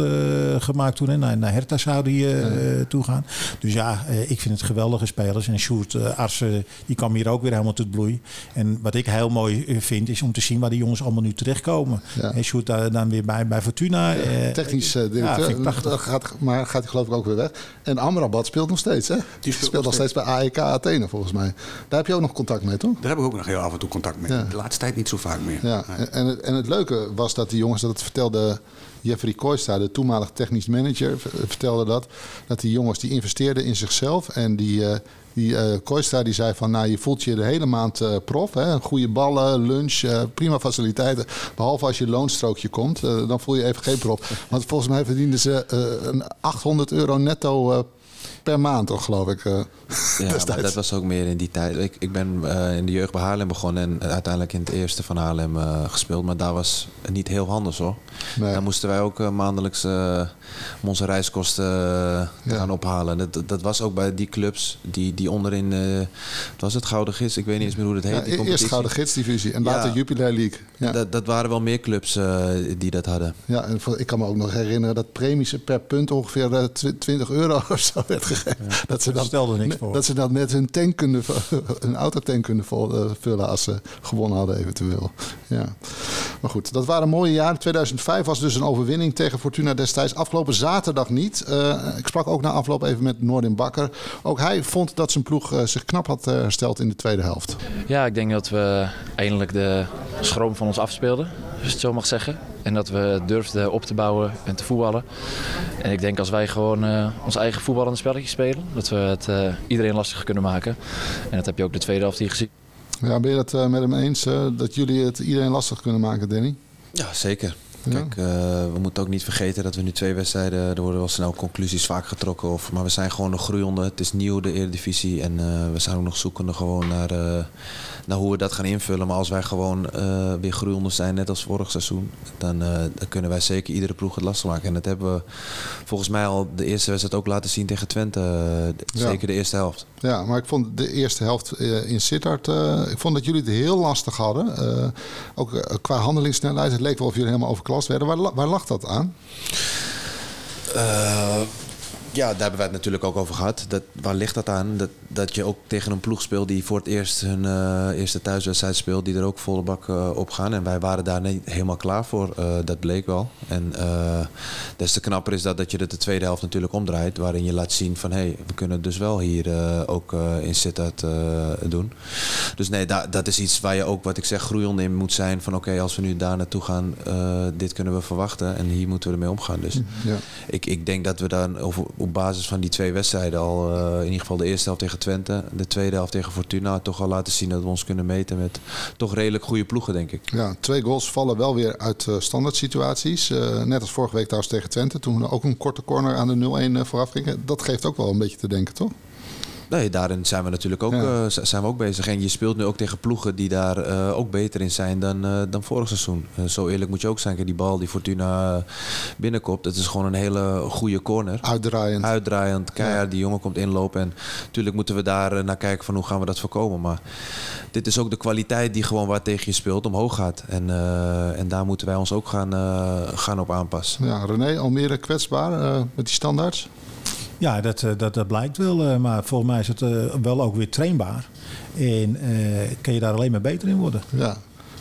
gemaakt toen. Hè. Naar, naar Hertha zou hij eh, toe gaan. Dus ja, ik vind het geweldige spelers. En Sjoerd uh, Arsen, die kwam hier ook weer helemaal tot bloei. En wat ik heel mooi vind, is om te zien waar die jongens allemaal nu terechtkomen. Ja. En Sjoerd daar dan weer bij, bij Fortuna. Technisch ja, directeur. vind ik prachtig. Gaat, maar gaat hij geloof ik ook weer weg. En Amrabat speelt nog steeds, hè? Die speelt, nog nog steeds bij AEK Athene, volgens mij. Daar heb je ook nog contact mee, toch? Daar heb ik ook nog heel af en toe contact mee. Ja. De laatste tijd niet zo vaak meer. Ja, Nee. en, en, het, en het leuke was dat die jongens, dat het vertelde Jeffrey Koista, de toenmalig technisch manager, vertelde dat. Dat die jongens die investeerden in zichzelf. En die, eh die eh Koista die zei van, nou je voelt je de hele maand eh, prof. Hè? Goede ballen, lunch, eh, prima faciliteiten. Behalve als je loonstrookje komt, dan voel je even geen prof. Want volgens mij verdienden ze een 800 euro netto per maand, toch, geloof ik. eh, Ja, dat was ook meer in die tijd. Ik, ik ben eh, in de jeugd bij Haarlem begonnen en uiteindelijk in het eerste van Haarlem eh, gespeeld. Maar daar was het niet heel anders hoor. Nee. Daar moesten wij ook maandelijks onze reiskosten Ja. gaan ophalen. Dat, dat was ook bij die clubs die, die onderin, het was het Gouden Gids, ik weet niet eens meer hoe dat heet. Ja, die eerst competitie. Gouden Gidsdivisie en later Ja. Jupiler League. Ja. Dat, dat waren wel meer clubs die dat hadden. Ja, en ik kan me ook nog herinneren dat premies per punt ongeveer eh, tw- 20 euro of zo werd dat, ze dat stelde niks voor. dat ze dan net hun, tank kunnen, hun autotank kunnen vullen als ze gewonnen hadden eventueel. Ja. Maar goed, dat waren mooie jaren. 2005 was dus een overwinning tegen Fortuna destijds. Afgelopen zaterdag niet. Uh, ik sprak ook na afloop even met Noordin Bakker. Ook hij vond dat zijn ploeg uh, zich knap had hersteld in de tweede helft. Ja, ik denk dat we eindelijk de schroom van ons afspeelden, als je het zo mag zeggen. En dat we durfden op te bouwen en te voetballen. En ik denk als wij gewoon uh, ons eigen voetballende spelletje spelen, dat we het uh, iedereen lastig kunnen maken. En dat heb je ook de tweede helft hier gezien. Ja, ben je dat uh, met hem eens, dat jullie het iedereen lastig kunnen maken, Danny? Ja, zeker. Kijk, uh, we moeten ook niet vergeten dat we nu twee wedstrijden, er worden wel snel conclusies vaak getrokken. Of, maar we zijn gewoon nog groeiende. Het is nieuw, de Eredivisie. En uh, we zijn ook nog zoekende gewoon naar, uh, naar hoe we dat gaan invullen. Maar als wij gewoon weer groeiende zijn, net als vorig seizoen, dan, dan, kunnen wij zeker iedere ploeg het lastig maken. En dat hebben we volgens mij al de eerste wedstrijd ook laten zien tegen Twente. Ja. Zeker de eerste helft. Ja, maar ik vond de eerste helft in Sittard, ik vond dat jullie het heel lastig hadden. ook qua handelingssnelheid. Het leek wel of jullie helemaal over werden. Waar, waar lag dat aan? Uh, ja, daar hebben wij het natuurlijk ook over gehad. Dat, waar ligt dat aan? Dat, dat je ook tegen een ploeg speelt die voor het eerst hun uh, eerste thuiswedstrijd speelt, die er ook volle bak uh, op gaan. En wij waren daar niet helemaal klaar voor. Uh, dat bleek wel. En des te knapper is dat dat je het de tweede helft natuurlijk omdraait, waarin je laat zien van hé, hey, we kunnen dus wel hier ook in Sittard doen. Dus nee, da, dat is iets waar je ook, wat ik zeg, groeiende in moet zijn. Van oké, okay, als we nu daar naartoe gaan, dit kunnen we verwachten en hier moeten we ermee omgaan. Dus ja. ik, ik denk dat we daar over op basis van die twee wedstrijden al, uh, in ieder geval de eerste helft tegen Twente, de tweede helft tegen Fortuna, toch al laten zien dat we ons kunnen meten met toch redelijk goede ploegen, denk ik. Ja, twee goals vallen wel weer uit uh, standaard situaties. Uh, net als vorige week trouwens tegen Twente, toen ook een korte corner aan de 0-1 vooraf ging. Dat geeft ook wel een beetje te denken, toch? Nee, daarin zijn we natuurlijk ook, ja. uh, zijn we ook bezig. En je speelt nu ook tegen ploegen die daar uh, ook beter in zijn dan, uh, dan vorig seizoen. zo eerlijk moet je ook zijn. Die bal die Fortuna binnenkomt, dat is gewoon een hele goede corner. Uitdraaiend. Uitdraaiend, keihard. Ja. Die jongen komt inlopen. En natuurlijk moeten we daar naar kijken van hoe gaan we dat voorkomen. Maar dit is ook de kwaliteit die gewoon waar tegen je speelt omhoog gaat. En, en daar moeten wij ons ook gaan, gaan op aanpassen. Ja, René, Almere kwetsbaar met die standaards? Ja, dat, dat, dat blijkt wel. Maar volgens mij is het wel ook weer trainbaar. En kun je daar alleen maar beter in worden. Ja.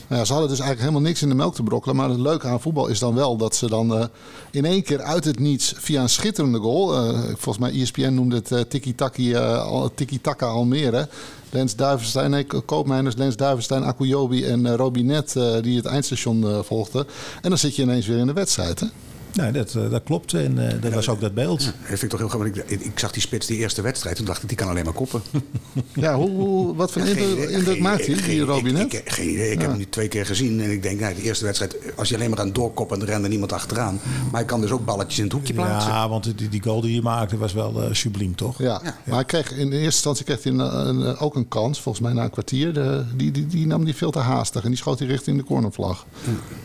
Nou ja, ze hadden dus eigenlijk helemaal niks in de melk te brokkelen. Maar het leuke aan voetbal is dan wel dat ze dan in één keer uit het niets via een schitterende goal. Volgens mij ESPN noemde het uh, tiki-taka tiki Almere. Lens Duivenstein, nee, Koopmeiners, Lens Duivenstein, Akuyobi en Robinet die het eindstation volgden. En dan zit je ineens weer in de wedstrijd. Hè? Nee, dat, dat klopt. En uh, dat was ook dat beeld. Ja, dat vind ik toch heel grappig. Ik, ik, zag die spits die eerste wedstrijd. Toen dacht ik, die kan alleen maar koppen. Ja, hoe, hoe wat voor ja, indruk, indruk maakt hij, die Robinet? Ik, ik, geen idee. Ik ja. heb hem nu twee keer gezien. En ik denk, nou, de eerste wedstrijd, als je alleen maar aan doorkoppen, dan rende niemand achteraan. Maar hij kan dus ook balletjes in het hoekje plaatsen. Ja, want die, die goal die hij maakte was wel uh, subliem, toch? Ja, maar hij kreeg, in de eerste instantie kreeg hij een, een, ook een kans. Volgens mij na een kwartier. De, die, die, die nam die veel te haastig. En die schoot hij richting de cornervlag.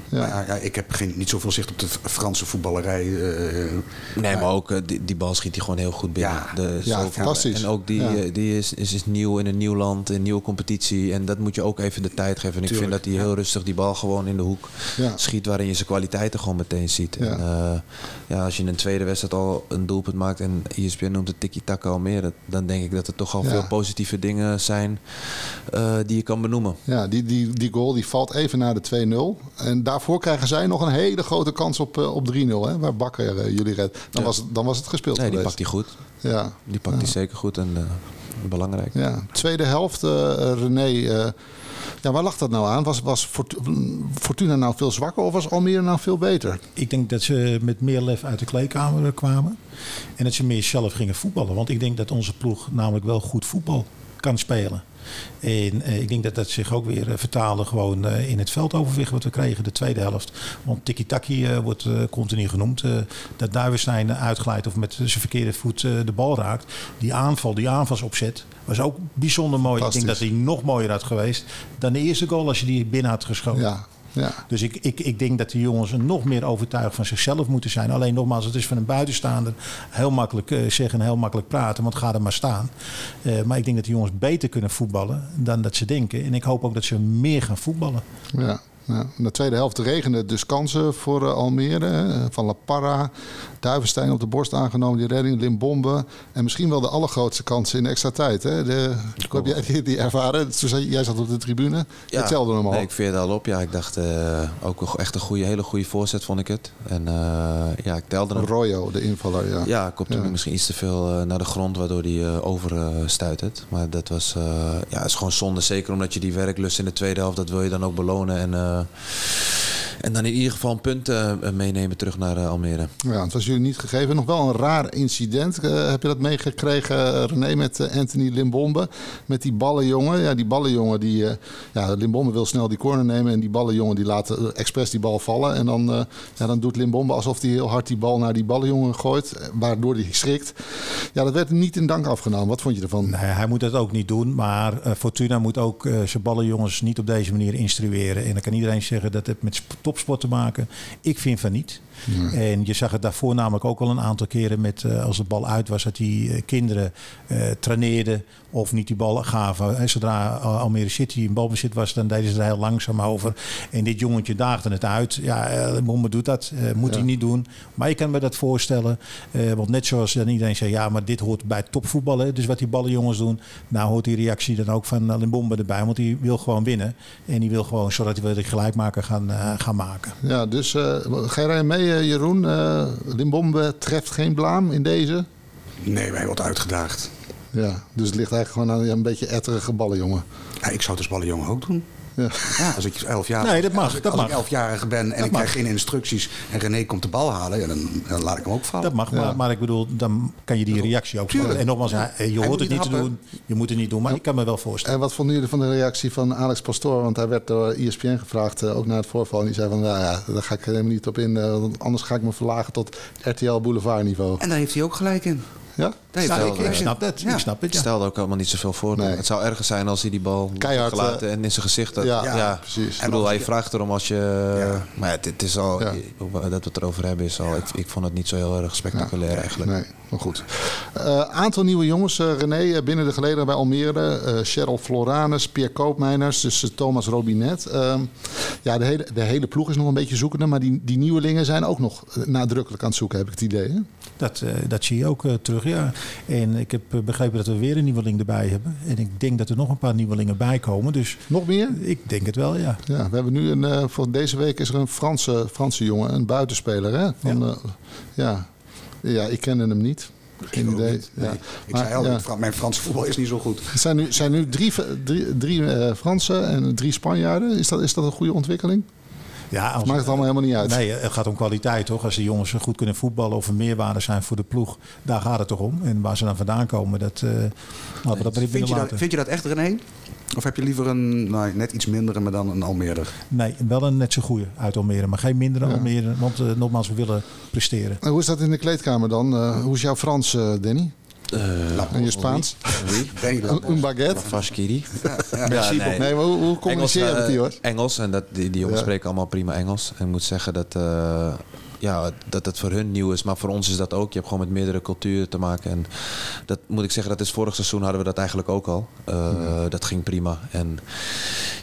Ja. Ja. ik heb geen, niet zoveel zicht op de Franse voetballerij. Uh, nee, maar ook uh, die, die, bal schiet hij gewoon heel goed binnen. Ja, de, ja fantastisch. En ook die, ja. die is, is, is, nieuw in een nieuw land, een nieuwe competitie. En dat moet je ook even de tijd geven. En ik Tuurlijk, vind dat hij heel rustig die bal gewoon in de hoek schiet, waarin je zijn kwaliteiten gewoon meteen ziet. En, uh, ja, als je in een tweede wedstrijd al een doelpunt maakt en ESPN noemt het tiki-taka al meer, dan denk ik dat er toch al veel positieve dingen zijn die je kan benoemen. Ja, die, die, die goal die valt even na de 2-0. En daarvoor krijgen zij nog een hele grote kans op, op 3-0, waar Bakker uh, jullie redt. Dan, was, dan was het gespeeld nee, geweest. die pakt hij goed. Ja. Die pakt hij zeker goed en uh, belangrijk. Ja. Tweede helft, uh, René. ja, waar lag dat nou aan? Was, was Fortuna nou veel zwakker of was Almere nou veel beter? Ik denk dat ze met meer lef uit de kleedkamer kwamen. En dat ze meer zelf gingen voetballen. Want ik denk dat onze ploeg namelijk wel goed voetbal kan spelen. En uh, ik denk dat dat zich ook weer uh, vertaalde gewoon uh, in het veldoverwicht wat we kregen, de tweede helft. Want tiki-taki wordt continu genoemd. dat Duivenstein uitglijdt of met zijn verkeerde voet de bal raakt. Die aanval, die aanvalsopzet was ook bijzonder mooi. Ik denk dat hij nog mooier had geweest dan de eerste goal als je die binnen had geschoten. Ja. Ja. Dus ik, ik, ik denk dat de jongens nog meer overtuigd van zichzelf moeten zijn. Alleen nogmaals, het is van een buitenstaander heel makkelijk uh, zeggen en heel makkelijk praten. Want ga er maar staan. Uh, maar ik denk dat de jongens beter kunnen voetballen dan dat ze denken. En ik hoop ook dat ze meer gaan voetballen. Ja. Ja, in de tweede helft regende dus kansen voor uh, Almere. Hè. Van La Parra, Duivenstein op de borst aangenomen, die redding, Limbombe. En misschien wel de allergrootste kansen in de extra tijd. Hè. De, hoe heb jij die, die ervaren? Jij zat op de tribune. Ja, je telde hem al. Nee, ik veerde al op. Ja, ik dacht uh, ook echt een goede, hele goede voorzet vond ik het. En uh, ja, ik telde hem. Royo, de invaller. Ja, ja komt ja. misschien iets te veel naar de grond, waardoor hij overstuitert. maar dat was ja, is gewoon zonde. Zeker omdat je die werklust in de tweede helft, dat wil je dan ook belonen. En, en dan in ieder geval een punt uh, meenemen terug naar uh, Almere. Ja, het was jullie niet gegeven. Nog wel een raar incident. heb je dat meegekregen, René, met Anthony Limbombe? Met die ballenjongen. Ja, die ballenjongen, die, ja, Limbombe wil snel die corner nemen. En die ballenjongen die laat expres die bal vallen. En dan, ja, dan doet Limbombe alsof hij heel hard die bal naar die ballenjongen gooit. Waardoor hij schrikt. Ja, dat werd niet in dank afgenomen. Wat vond je ervan? Nee, hij moet dat ook niet doen. Maar Fortuna moet ook zijn ballenjongens niet op deze manier instrueren. En dan kan iedereen zeggen dat het met topsport te maken. Ik vind van niet. Ja. En je zag het daarvoor namelijk ook al een aantal keren met uh, als de bal uit was, dat die uh, kinderen uh, traineerden of niet die bal gaven. En zodra Almere City in balbezit was, dan deden ze er heel langzaam over. En dit jongetje daagde het uit. Ja, uh, Momme doet dat, moet ja. hij niet doen. Maar je kan me dat voorstellen. want net zoals dan iedereen zei, ja, maar dit hoort bij topvoetballen. Dus wat die ballenjongens doen, nou hoort die reactie dan ook van Limbombe erbij. Want die wil gewoon winnen. En die wil gewoon, zodat hij de gelijkmaker gaan, gaan maken. Ja, dus ga je mee? Jeroen? Uh, Limbombe treft geen blaam in deze? Nee, wij wordt uitgedaagd. Ja, dus het ligt eigenlijk gewoon aan een beetje etterige ballenjongen. Ja, ik zou het als ballenjongen ook doen. Ja. ja. als ik elf jaar, nee, dat mag, als, ik, dat als mag. ik elfjarige ben en dat ik mag. krijg geen instructies en René komt de bal halen, ja, dan, dan, laat ik hem ook vallen. Dat mag, Ja. maar, maar ik bedoel, dan kan je die reactie ook Tuurlijk. En nogmaals, ja, je hoort het niet niet te doen, je moet het niet doen, maar ik kan me wel voorstellen. En wat vonden jullie van de reactie van Alex Pastoor? Want hij werd door ESPN gevraagd, eh, ook na het voorval. En die zei van, nou ja, daar ga ik helemaal niet op in. eh, want anders ga ik me verlagen tot RTL Boulevard niveau. En daar heeft hij ook gelijk in. Ja? Ja, hij ik, snap het, Ja. ik snap het, ja. Stelde ook helemaal niet zoveel voor. Nee. Het zou erger zijn als hij die bal Keihard, gelaten en in zijn gezicht had. Ja, ja, precies. Ik En bedoel, hij je- vraagt erom als je... Ja. Maar ja, het is al... Ja. Dat we het erover hebben is al... Ik, ik vond het niet zo heel erg spectaculair eigenlijk. Nee, maar goed. Eh, aantal nieuwe jongens, eh, René, eh, binnen de gelederen bij Almere. eh Cheryl Floranus, Pierre Koopmeiners, dus Thomas Robinet. Ehm, ja, de hele, de hele ploeg is nog een beetje zoekende. Maar die, die nieuwelingen zijn ook nog nadrukkelijk aan het zoeken, heb ik het idee. Hè? Dat, dat zie je ook terug, ja. En ik heb begrepen dat we weer een nieuweling erbij hebben. En ik denk dat er nog een paar nieuwelingen bij komen. Dus Nog meer? ik denk het wel, ja. Ja, we hebben nu een, voor deze week is er een Franse, Franse jongen, een buitenspeler. Hè? Van, ja. ja. Ja, ik kende hem niet. Geen idee. niet. Nee. Ja. Ik Maar, zei al, ja. Mijn Franse voetbal is niet zo goed. Er zijn nu, zijn nu drie, drie, drie eh, Fransen en drie Spanjaarden. Is dat, is dat een goede ontwikkeling? Ja als, Of maakt het allemaal helemaal niet uit? Nee, het gaat om kwaliteit toch? Als de jongens goed kunnen voetballen of een meerwaarde zijn voor de ploeg, daar gaat het toch om. En waar ze dan vandaan komen, dat eh laten we dat maar Vind je, dat, vind je dat echt, René? Of heb je liever een nou, net iets mindere, maar dan een Almere? Nee, wel een net zo goede uit Almere, maar geen mindere Ja. Almere. Want eh, nogmaals, we willen presteren. En hoe is dat in de kleedkamer dan? Eh, hoe is jouw Frans, eh, Danny? En je Spaans? Een, een baguette? Vashkiri. Ja, nee. Nee, maar hoe, hoe communiceer je met die eh, hoor? Engels en dat, die, die jongens Ja. spreken allemaal prima Engels. En ik moet zeggen dat, eh, ja, dat het voor hun nieuw is, maar voor ons is dat ook. Je hebt gewoon met meerdere culturen te maken. En dat moet ik zeggen, dat is vorig seizoen hadden we dat eigenlijk ook al. Eh, Dat ging prima. En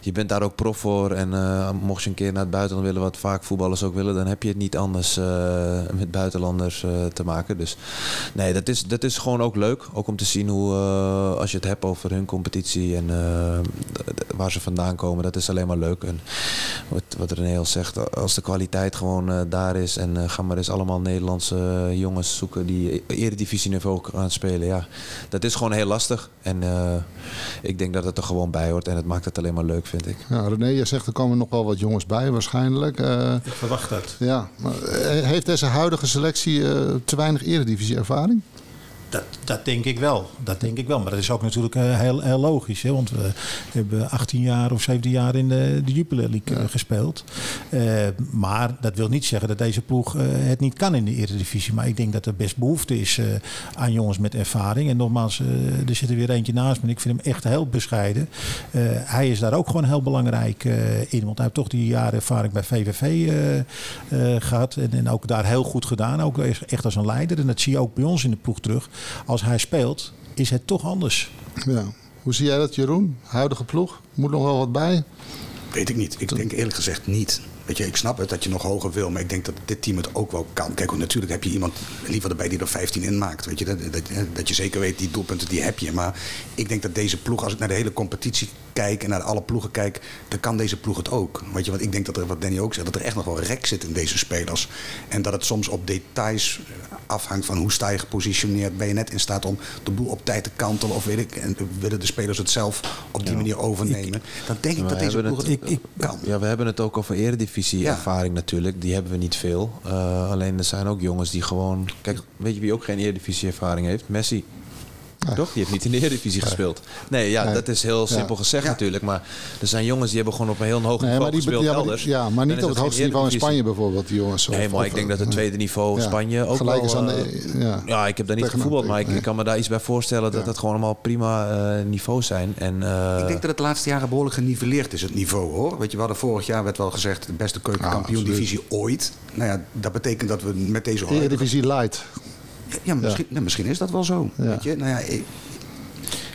je bent daar ook prof voor. En eh, mocht je een keer naar het buitenland willen, wat vaak voetballers ook willen, dan heb je het niet anders eh, met buitenlanders te maken. Dus nee, dat is, dat is gewoon ook leuk. Ook om te zien hoe, als je het hebt over hun competitie en waar ze vandaan komen, dat is alleen maar leuk. En wat, wat René al zegt, als de kwaliteit gewoon daar is en eh, ga maar eens allemaal Nederlandse eh, jongens zoeken die eredivisieniveau gaan spelen. Ja, dat is gewoon heel lastig. En eh, ik denk dat het er gewoon bij hoort en het maakt het alleen maar leuk, vind ik. Ja, René, je zegt er komen nog wel wat jongens bij waarschijnlijk. Eh, Ik verwacht dat. ja, maar, heeft deze huidige selectie eh, te weinig eredivisie ervaring? Dat, dat denk ik wel. Dat denk ik wel. Maar dat is ook natuurlijk eh, heel, heel logisch. Hè? Want we hebben 18 jaar of 17 jaar in de, de Jupiler League eh, gespeeld. Eh, maar dat wil niet zeggen dat deze ploeg het niet kan in de Eredivisie. Maar ik denk dat er best behoefte is aan jongens met ervaring. En nogmaals, er zit er weer eentje naast me. Ik vind hem echt heel bescheiden. Hij is daar ook gewoon heel belangrijk in. Want hij heeft toch die jaren ervaring bij VVV eh, eh, gehad. En, en ook daar heel goed gedaan. Ook echt als een leider. En dat zie je ook bij ons in de ploeg terug. Als hij speelt, is het toch anders. Ja. Hoe zie jij dat, Jeroen? Huidige ploeg? Moet nog wel wat bij? Weet ik niet. Ik denk eerlijk gezegd niet. Weet je, ik snap het dat je nog hoger wil, maar ik denk dat dit team het ook wel kan. Kijk, natuurlijk heb je iemand liever erbij die er 15 in maakt. Weet je, dat, dat, dat je zeker weet, die doelpunten die heb je. Maar ik denk dat deze ploeg, als ik naar de hele competitie kijk en naar alle ploegen kijk, dan kan deze ploeg het ook. Weet je, want ik denk dat er, wat Danny ook zegt, dat er echt nog wel rek zit in deze spelers. En dat het soms op details afhangt van hoe sta je gepositioneerd. Ben je net in staat om de boel op tijd te kantelen of weet ik, en willen de spelers het zelf op die manier overnemen. Dan denk ik dat deze ploeg het, ik, kan. Ja, we hebben het ook over eredivisie ervaring natuurlijk. Die hebben we niet veel. Uh, alleen er zijn ook jongens die gewoon... Kijk, weet je wie ook geen eredivisie ervaring heeft? Messi. Toch? Die heeft niet in de Eredivisie gespeeld. Nee, ja, dat is heel simpel gezegd natuurlijk. Maar er zijn jongens die hebben gewoon op een heel hoog niveau die, gespeeld ja, maar niet op het hoogste niveau in Spanje bijvoorbeeld, die jongens. Nee, maar ik denk dat het tweede niveau Spanje ook Gelijk wel... Is aan de, ja. ja, ik heb daar niet gevoetbald, maar ik, ik, kan me daar iets bij voorstellen dat het gewoon allemaal prima uh, niveaus zijn. En, uh, ik denk dat het de laatste jaren behoorlijk geniveleerd is, het niveau hoor. Weet je, we hadden vorig jaar werd wel gezegd de beste keukenkampioen-divisie ooit. Nou ja, dat betekent dat we met deze... Eredivisie light. Ja, misschien, nou, misschien is dat wel zo. Weet je? Nou ja, ik,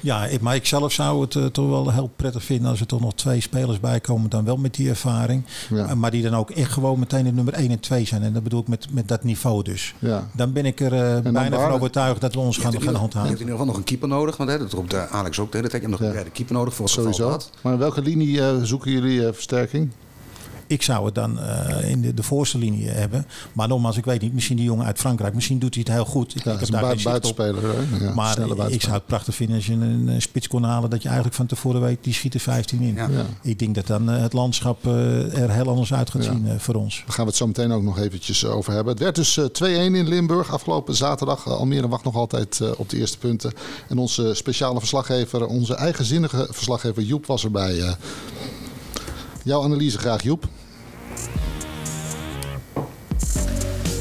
ja, maar ik zelf zou het uh, toch wel heel prettig vinden als er toch nog twee spelers bij komen, dan wel met die ervaring. Ja. maar die dan ook echt gewoon meteen de nummer 1 en 2 zijn. En dat bedoel ik met, met dat niveau dus. Ja. Dan ben ik er uh, bijna van overtuigd dat we ons gaan, gaan handhaven. Je hebt in ieder geval nog een keeper nodig, want hè, dat roept Alex ook de hele tijd. Je hebt nog een derde keeper nodig voor Sowieso. Maar in welke linie uh, zoeken jullie versterking? Ik zou het dan uh, in de, de voorste linie hebben. Maar nogmaals, ik weet niet. Misschien die jongen uit Frankrijk. Misschien doet hij het heel goed. Ik, ja, ik heb daar buitenspeler. Ja, maar ik zou het prachtig vinden als je een, een spits kon halen. Dat je eigenlijk van tevoren weet, die schiet er 15 in. Ja. Ik denk dat dan uh, het landschap uh, er heel anders uit gaat zien voor ons. Daar gaan we het zo meteen ook nog eventjes over hebben. Het werd dus 2-1 in Limburg afgelopen zaterdag. Almere wacht nog altijd op de eerste punten. En onze speciale verslaggever, onze eigenzinnige verslaggever Joep was erbij. Jouw analyse graag, Joep.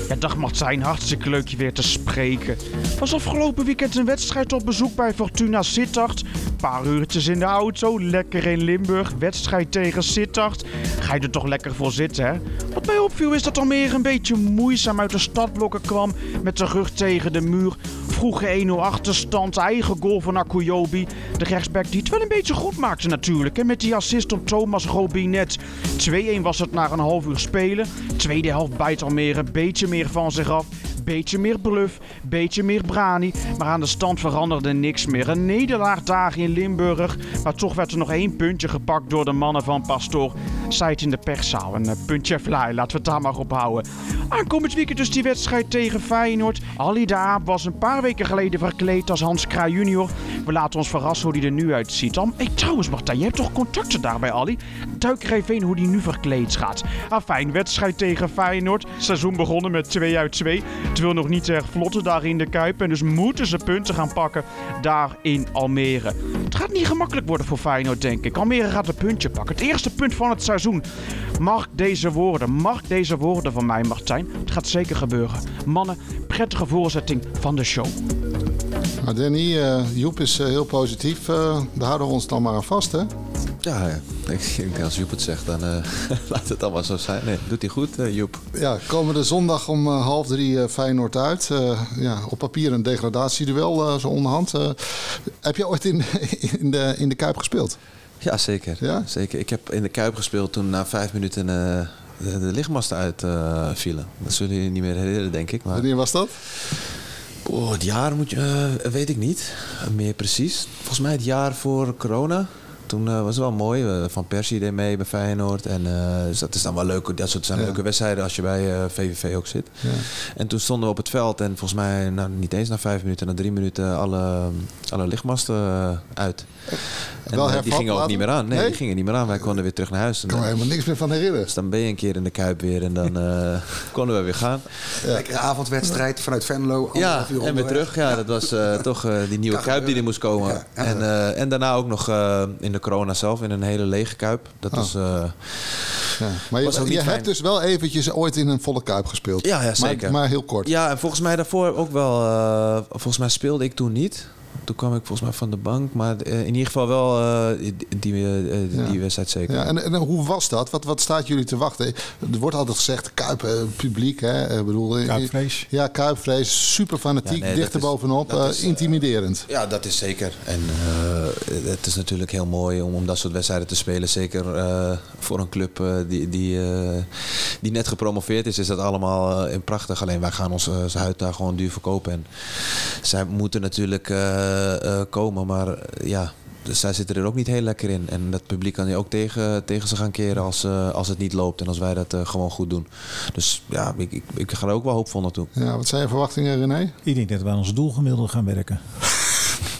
Ja, dag Martijn, hartstikke leuk je weer te spreken. Was afgelopen weekend een wedstrijd op bezoek bij Fortuna Sittard. Paar uurtjes in de auto, lekker in Limburg. Wedstrijd tegen Sittard. Ga je er toch lekker voor zitten, hè? Wat mij opviel is dat Almere een beetje moeizaam uit de stadblokken kwam. Met de rug tegen de muur. Vroege 1-0 achterstand, eigen goal van Akuyobi. De rechtsback die het wel een beetje goed maakte natuurlijk. Hè? Met die assist op Thomas Robinet. 2-1 was het na een half uur spelen. Tweede helft bijt Almere een beetje meer van zich af. Beetje meer bluff, beetje meer brani. Maar aan de stand veranderde niks meer. Een nederlaag daar in Limburg. Maar toch werd er nog één puntje gepakt door de mannen van Pastoor. Zij in de perszaal. Een puntje fly, laten we het daar maar op houden. Aankomend weekend dus die wedstrijd tegen Feyenoord. Ali de Aap was een paar weken geleden verkleed als Hans Kraai junior. We laten ons verrassen hoe hij er nu uitziet. Dan, hey, trouwens Martijn, je hebt toch contacten daar bij Ali? Duik er even in hoe die nu verkleed gaat. Afijn, wedstrijd tegen Feyenoord. Seizoen begonnen met 2 uit 2. Het wil nog niet erg vlotten daar in de Kuip. En dus moeten ze punten gaan pakken daar in Almere. Het gaat niet gemakkelijk worden voor Feyenoord, denk ik. Almere gaat een puntje pakken. Het eerste punt van het seizoen. Mag deze woorden, mag deze woorden van mij, Martijn. Het gaat zeker gebeuren. Mannen, prettige voorzetting van de show. Danny, uh, Joep is uh, heel positief. Uh, daar houden we ons dan maar aan vast, hè? Ja. Ik, als Joep het zegt, dan laat het allemaal zo zijn. Nee, doet hij goed, Joep. Ja, komende zondag om half drie Feyenoord uit. ja, op papier een degradatieduel, zo onderhand. heb je ooit in, in, de, in de Kuip gespeeld? Ja, zeker. Ja? zeker. Ik heb in de Kuip gespeeld toen na vijf minuten de, de lichtmasten uitvielen. dat zullen jullie niet meer herinneren, denk ik. Maar... Wanneer was dat? Oh, het jaar moet je, weet ik niet. meer precies. Volgens mij het jaar voor corona. Toen uh, was het wel mooi. Van Persie deed mee bij Feyenoord. En dus dat is dan wel leuk. Dat soort zijn leuke wedstrijden als je bij VVV ook zit. Ja. En toen stonden we op het veld. En volgens mij nou, niet eens na vijf minuten, na drie minuten alle, alle lichtmasten uit. En, wel uh, die gingen ook niet meer aan. Nee, nee, die gingen niet meer aan. Wij konden weer terug naar huis. Ik kan me helemaal niks meer van herinneren. Dus dan ben je een keer in de Kuip weer en dan uh, konden we weer gaan. Ja. Lekkere avondwedstrijd vanuit Venlo. Ja, en weer terug. Ja, dat was uh, toch die nieuwe Kuip die er moest komen. Ja, en, en daarna ook nog in de corona zelf in een hele lege Kuip. Dat oh. was... Ja. Maar je, je hebt dus wel eventjes ooit in een volle kuip gespeeld. Ja, ja zeker. Maar, maar, heel kort. Ja, en volgens mij daarvoor ook wel. Uh, volgens mij speelde ik toen niet. Toen kwam ik volgens mij van de bank. Maar eh, in ieder geval wel eh, die, die, eh, die Ja. wedstrijd zeker. Ja, en, en hoe was dat? Wat, wat staat jullie te wachten? Er wordt altijd gezegd, Kuip, publiek, hè? Ik bedoel, Kuipvrees. Ja, Kuipvrees, super fanatiek, Ja, nee, dat dicht er is- bovenop, is, intimiderend. Ja, dat is zeker. En eh, het is natuurlijk heel mooi om, om dat soort wedstrijden te spelen. Zeker eh, voor een club die, die, eh, die net gepromoveerd is, is dat allemaal eh, prachtig. Alleen wij gaan ons uh, huid daar gewoon duur verkopen. En zij moeten natuurlijk komen, maar eh, ja. Dus zij zitten er ook niet heel lekker in. En dat publiek kan je ook tegen, tegen ze gaan keren als, eh, als het niet loopt. En als wij dat eh, gewoon goed doen. Dus ja, ik, ik, ik ga er ook wel hoopvol naartoe. Ja, wat zijn je verwachtingen, René? Ik denk dat we aan ons doelgemiddelde gaan werken.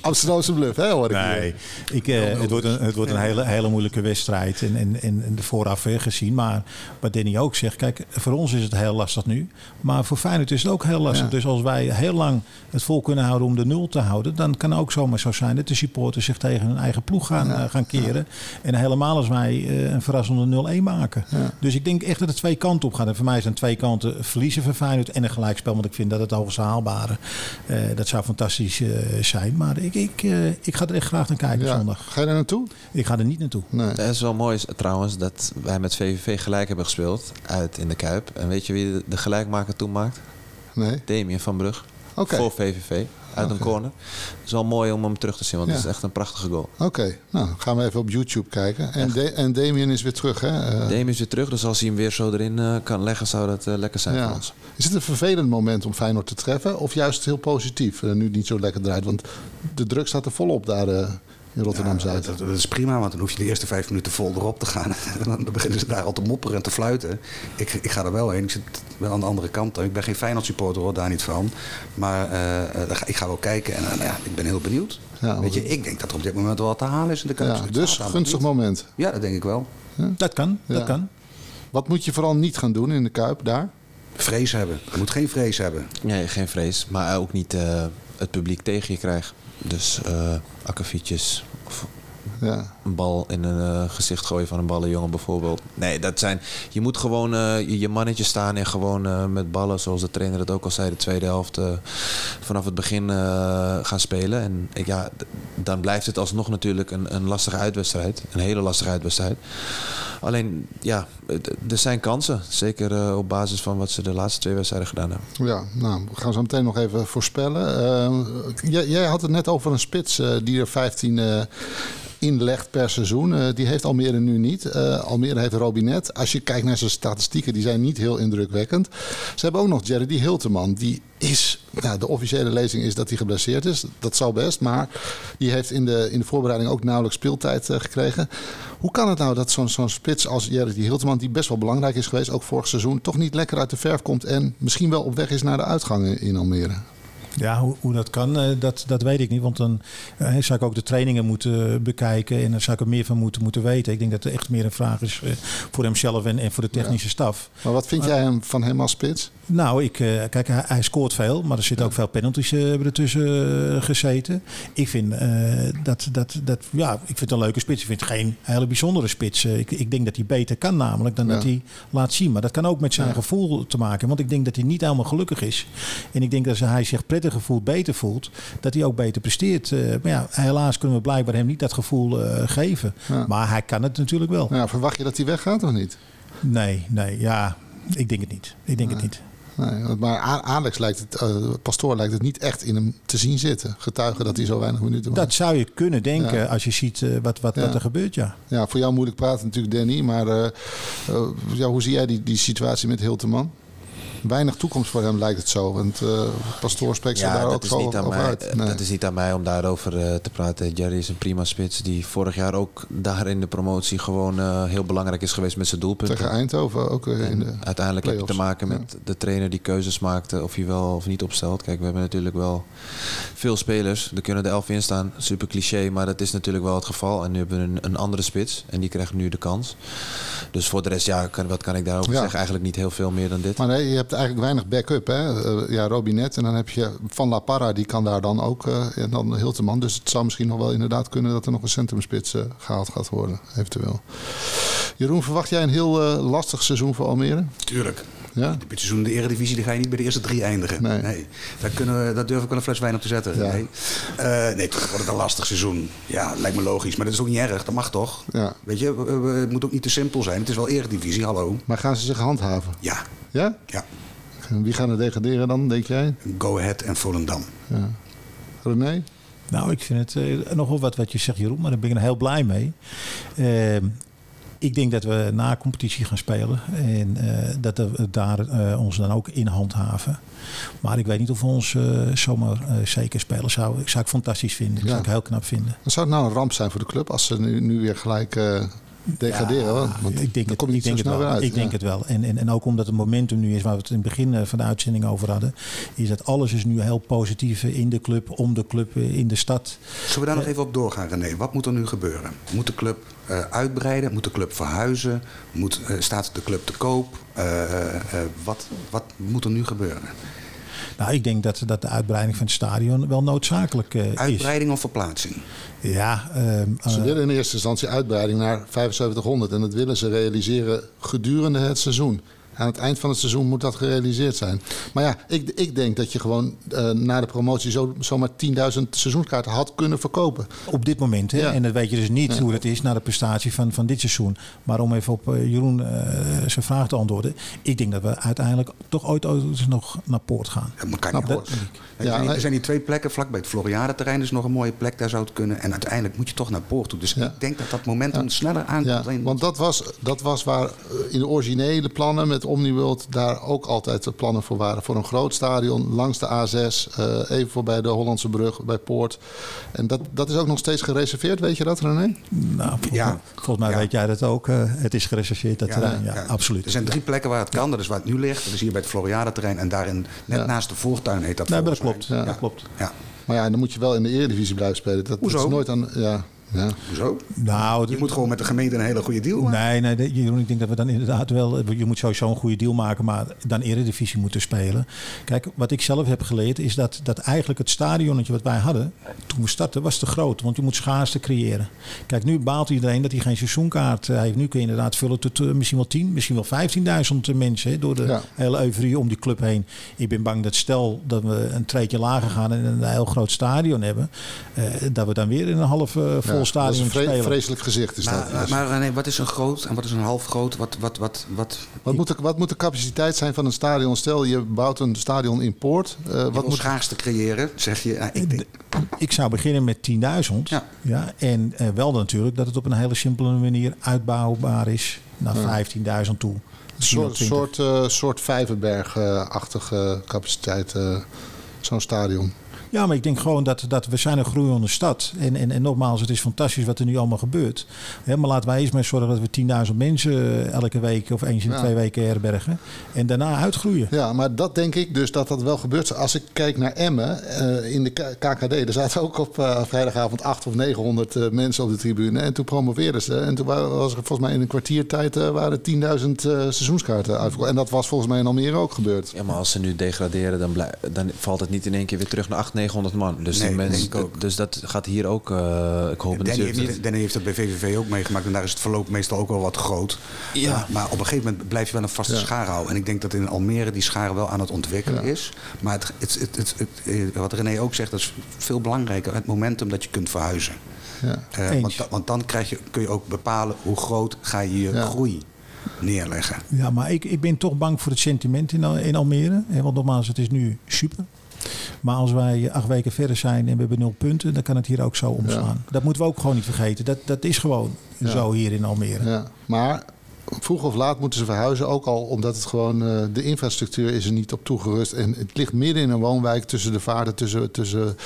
Amsterdamse bluff, hè, hoor ik Nee, ik, eh, het wordt een, het wordt een hele, hele moeilijke wedstrijd. En, en, en, de vooraf eh, gezien. Maar wat Danny ook zegt, kijk, voor ons is het heel lastig nu. Maar voor Feyenoord is het ook heel lastig. Ja. Dus als wij heel lang het vol kunnen houden om de nul te houden. Dan kan het ook zomaar zo zijn dat de supporters zich tegen hun eigen ploeg gaan, Ja. eh, gaan keren. En helemaal als wij een verrassende 0-1 maken. Dus ik denk echt dat het twee kanten op gaat. En voor mij zijn twee kanten verliezen van Feyenoord en een gelijkspel. Want ik vind dat het hoogst haalbare. dat zou fantastisch eh, zijn. Maar ik, ik, eh, ik ga er echt graag naar kijken Ja. zondag. Ga je daar naartoe? Ik ga er niet naartoe. Nee. Het is wel mooi trouwens dat wij met VVV gelijk hebben gespeeld uit in de Kuip. En weet je wie de, gelijkmaker toen maakt? Nee? Damien van Brug. Oké. Voor VVV. Uit een corner. Het is wel mooi om hem terug te zien, want Ja. het is echt een prachtige goal. Oké, nou gaan we even op YouTube kijken. En, De- en Damien is weer terug, hè? Eh, Damien is weer terug, dus als hij hem weer zo erin eh, kan leggen, zou dat eh, lekker zijn ja. voor ons. Is het een vervelend moment om Feyenoord te treffen? Of juist heel positief, nu het niet zo lekker draait? Want de druk staat er volop daar in Rotterdam-Zuid. dat, dat is prima, want dan hoef je de eerste vijf minuten vol erop te gaan. En dan beginnen ze daar al te mopperen en te fluiten. Ik, ik ga er wel heen. Ik zit wel aan de andere kant. Ik ben geen Feyenoord supporter hoor, daar niet van. Maar eh, eh, ik ga wel kijken en eh, nou ja, ik ben heel benieuwd. Ja, Weet je, ik denk dat er op dit moment wel wat te halen is in de Kuip. ja, dus gunstig niet. moment. Ja, dat denk ik wel. Dat kan, dat Ja. kan. Wat moet je vooral niet gaan doen in de Kuip daar? Vrees hebben. Je moet geen vrees hebben. Nee, geen vrees. Maar ook niet eh, het publiek tegen je krijgen. Dus eh akkefietjes of Ja. een bal in een eh, gezicht gooien van een ballenjongen bijvoorbeeld. Nee, dat zijn. Je moet gewoon eh, je, je mannetje staan en gewoon eh, met ballen, zoals de trainer het ook al zei, de tweede helft vanaf het begin gaan spelen. En ja, dan blijft het alsnog natuurlijk een, een lastige uitwedstrijd. Een hele lastige uitwedstrijd. Alleen, ja, er zijn kansen. Zeker op basis van wat ze de laatste twee wedstrijden gedaan hebben. Ja, nou, we gaan zo meteen nog even voorspellen. Jij, jij had het net over een spits die er 15 eh, inlegt per seizoen. Eh, die heeft Almere nu niet. Eh, Almere heeft Robinet. Als je kijkt naar zijn statistieken, die zijn niet heel indrukwekkend. Ze hebben ook nog Jerry Hilteman. Die is, nou, de officiële lezing is dat hij geblesseerd is. Dat zal best, maar die heeft in de, in de voorbereiding ook nauwelijks speeltijd eh, gekregen. Hoe kan het nou dat zo'n zo'n spits als Jerry Hilteman, die best wel belangrijk is geweest, ook vorig seizoen, toch niet lekker uit de verf komt en misschien wel op weg is naar de uitgangen in Almere? Ja, hoe, hoe dat kan, eh, dat, dat weet ik niet. Want dan eh, zou ik ook de trainingen moeten bekijken. En daar zou ik er meer van moeten, moeten weten. Ik denk dat het echt meer een vraag is eh, voor hemzelf en, en voor de technische staf. Maar wat vind jij hem, van hem als spits? Nou, ik, kijk, hij, hij scoort veel, maar er zitten ook veel penalties ertussen gezeten. Ik vind, dat, dat, dat, ja, ik vind het een leuke spits. Ik vind het geen hele bijzondere spits. Ik, ik denk dat hij beter kan namelijk dan Ja. dat hij laat zien. Maar dat kan ook met zijn gevoel te maken. Want ik denk dat hij niet helemaal gelukkig is. En ik denk dat hij zich prettiger voelt, beter voelt, dat hij ook beter presteert. Eh, maar ja, helaas kunnen we blijkbaar hem niet dat gevoel eh, geven. Ja. Maar hij kan het natuurlijk wel. Nou, verwacht je dat hij weggaat of niet? Nee, nee, ja, ik denk het niet. Ik denk het niet. Nee, maar Alex lijkt het, eh, Pastoor lijkt het niet echt in hem te zien zitten. Getuigen dat hij zo weinig minuten maakt. Dat zou je kunnen denken Ja. als je ziet wat, wat, Ja. wat er gebeurt, ja. Ja, voor jou moeilijk praten natuurlijk, Danny. Maar ja, hoe zie jij die, die situatie met Hilteman? Weinig toekomst voor hem lijkt het zo. Want eh Pastoor spreekt zich daar ook zo over mij, uit. Nee. dat is niet aan mij om daarover eh, te praten. Jerry is een prima spits die vorig jaar ook daar in de promotie gewoon eh, heel belangrijk is geweest met zijn doelpunten. Tegen Eindhoven ook in de... Uiteindelijk heb je te maken met de trainer die keuzes maakte of hij wel of niet opstelt. Kijk, we hebben natuurlijk wel veel spelers. Er kunnen er elf in staan. Super cliché, maar dat is natuurlijk wel het geval. En nu hebben we een, een andere spits en die krijgt nu de kans. Dus voor de rest, ja, kan, wat kan ik daarover Ja. zeggen? Eigenlijk niet heel veel meer dan dit. Maar nee, je hebt eigenlijk weinig backup. Hè? Eh, ja, Robinet. En dan heb je Van La Parra, die kan daar dan ook. eh, en dan Hilteman. Dus het zou misschien nog wel inderdaad kunnen dat er nog een centrumspits eh, gehaald gaat worden. Eventueel. Jeroen, verwacht jij een heel lastig seizoen voor Almere? Tuurlijk. Ja? Dit seizoen in de Eredivisie die ga je niet bij de eerste drie eindigen. Nee. Daar, kunnen we, daar durf ik wel een fles wijn op te zetten. Ja. Nee, nee toch wordt het een lastig seizoen. Ja, lijkt me logisch. Maar dat is ook niet erg. Dat mag toch? Ja. Weet je, het moet ook niet te simpel zijn. Het is wel Eredivisie, hallo. Maar gaan ze zich handhaven? Ja, Ja? ja. En Wie gaan er degraderen dan, denk jij? Go Ahead en Volendam. René? Nou, ik vind het eh, nogal wat wat je zegt, Jeroen, maar daar ben ik er heel blij mee. Ehm, ik denk dat we na competitie gaan spelen en eh, dat we daar eh, ons dan ook in handhaven. Maar ik weet niet of we ons eh, zomaar eh, zeker spelen. Zou, zou ik fantastisch vinden. Dat Ja. zou ik heel knap vinden. Zou het nou een ramp zijn voor de club als ze nu, nu weer gelijk eh, degraderen. want- want ik denk dan het, kom je ik niet denk zo het snel wel. uit. Ik denk Ja. het wel. En, en, en ook omdat het momentum nu is, waar we het in het begin eh, van de uitzending over hadden, is dat alles is nu heel positief eh, in de club, om de club, eh, in de stad. Zullen we daar nog even op doorgaan, René? Wat moet er nu gebeuren? Moet de club eh, uitbreiden? Moet de club verhuizen? Moet, eh, staat de club te koop? Eh, eh, eh, wat, wat moet er nu gebeuren? Nou, ik denk dat, dat de uitbreiding van het stadion wel noodzakelijk eh, is. Uitbreiding of verplaatsing? Ja, ehm, Ze eh, willen in eerste instantie uitbreiding naar 7500 en dat willen ze realiseren gedurende het seizoen. Aan het eind van het seizoen moet dat gerealiseerd zijn. Maar ja, ik, ik denk dat je gewoon eh, na de promotie zo, zomaar 10.000 seizoenskaarten had kunnen verkopen. op dit moment. Hè? Ja. En dat weet je dus niet hoe dat is na de prestatie van, van dit seizoen. Maar om even op eh, Jeroen eh, zijn vraag te antwoorden. Ik denk dat we uiteindelijk toch ooit, ooit nog naar Poort gaan. Dat kan. Er, Ja, zijn, er hier twee plekken. Vlakbij het Floriadenterrein is nog een mooie plek. Daar zou het kunnen. En uiteindelijk moet je toch naar Poort toe. Dus Ja. ik denk dat dat momentum sneller aankomt. Ja, want dat was, dat was waar in de originele plannen met Omniworld daar ook altijd de plannen voor waren. Voor een groot stadion langs de A6, eh, even voorbij de Hollandse brug, bij Poort. En dat, dat is ook nog steeds gereserveerd, weet je dat René? Nou, volgens, Ja. mij, volgens mij Ja. weet jij dat ook. eh, het is gereserveerd, dat terrein. Ja, ja. absoluut. Er zijn drie plekken waar het kan. Dat is waar het nu ligt. Dat is hier bij het Floriadenterrein. En daarin, net Ja. naast de voortuin heet dat Nee, maar dat klopt. Dat klopt. Ja. Maar ja, dan moet je wel in de Eredivisie blijven spelen. Dat, dat Hoezo? is nooit aan. Ja, ja. Hoezo? Nou, Je moet gewoon met de gemeente een hele goede deal maken. Nee, nee, Jeroen, ik denk dat we dan inderdaad wel... Je moet sowieso een goede deal maken, maar dan Eredivisie moeten spelen. Kijk, wat ik zelf heb geleerd is dat, dat eigenlijk het stadionnetje wat wij hadden... toen we startten, was te groot. Want je moet schaarste creëren. Kijk, nu baalt iedereen dat hij geen seizoenkaart eh, heeft. Nu kun je inderdaad vullen tot eh, misschien wel 10, misschien wel 15.000 mensen... Hè, door de Ja. hele euforie om die club heen. Ik ben bang dat stel dat we een treetje lager gaan... en een heel groot stadion hebben... eh, dat we dan weer in een half eh, vol Ja, dat is stadion een vre- spelen. vreselijk gezicht. Is dat. Maar, maar René, wat is een groot en wat is een half groot? Wat, wat, wat, wat, Wat moet, de, wat moet de capaciteit zijn van een stadion? Stel, je bouwt een stadion in Poort. eh, wat wat moet, schaarste creëren, zeg je? Ja, ik denk, Ik zou beginnen met 10.000. Ja. Ja. en eh, wel natuurlijk dat het op een hele simpele manier uitbouwbaar is naar 15.000 toe. een soort, 20. soort, eh, soort Vijverberg-achtige capaciteit, eh, zo'n stadion. Ja, maar ik denk gewoon dat, dat we zijn een groeiende stad. En, en, en nogmaals, het is fantastisch wat er nu allemaal gebeurt. Maar laten wij eens maar zorgen dat we 10.000 mensen elke week of eens in Ja. twee weken herbergen. En daarna uitgroeien. Ja, maar dat denk ik dus dat dat wel gebeurt. Als ik kijk naar Emmen eh, in de KKD, er zaten ook op eh, vrijdagavond 800 of 900 eh, mensen op de tribune. En toen promoveerden ze. En toen wa- was er volgens mij in een kwartiertijd waren 10.000 eh, seizoenskaarten uitverkocht. En dat was volgens mij in Almere ook gebeurd. Ja, maar als ze nu degraderen, dan, dan valt het niet in één keer weer terug naar 800, 900 man. Dus, Nee, die mensen, denk ik ook. dus dat gaat hier ook. eh, ik hoop Danny heeft, niet- Danny heeft dat bij VVV ook meegemaakt. En daar is het verloop meestal ook wel wat groot. Ja. Maar, maar op een gegeven moment blijf je wel een vaste Ja. schaar houden. En ik denk dat in Almere die schaar wel aan het ontwikkelen Ja. is. Maar het, het, het, het, het- eh, wat René ook zegt, dat is veel belangrijker. Het momentum dat je kunt verhuizen. Ja. Eh, Eens. want, want dan krijg je, kun je ook bepalen hoe groot ga je je Ja. groei neerleggen. Ja, maar ik, ik ben toch bang voor het sentiment in, in Almere. Hè, Want nogmaals, het is nu super. Maar als wij acht weken verder zijn en we hebben nul punten, dan kan het hier ook zo omslaan. Dat moeten we ook gewoon niet vergeten. Dat, dat is gewoon Ja. zo hier in Almere. Ja, maar vroeg of laat moeten ze verhuizen. Ook al omdat het gewoon, eh, de infrastructuur is er niet op toegerust. En het ligt midden in een woonwijk tussen de vaarten, tussen, tussen,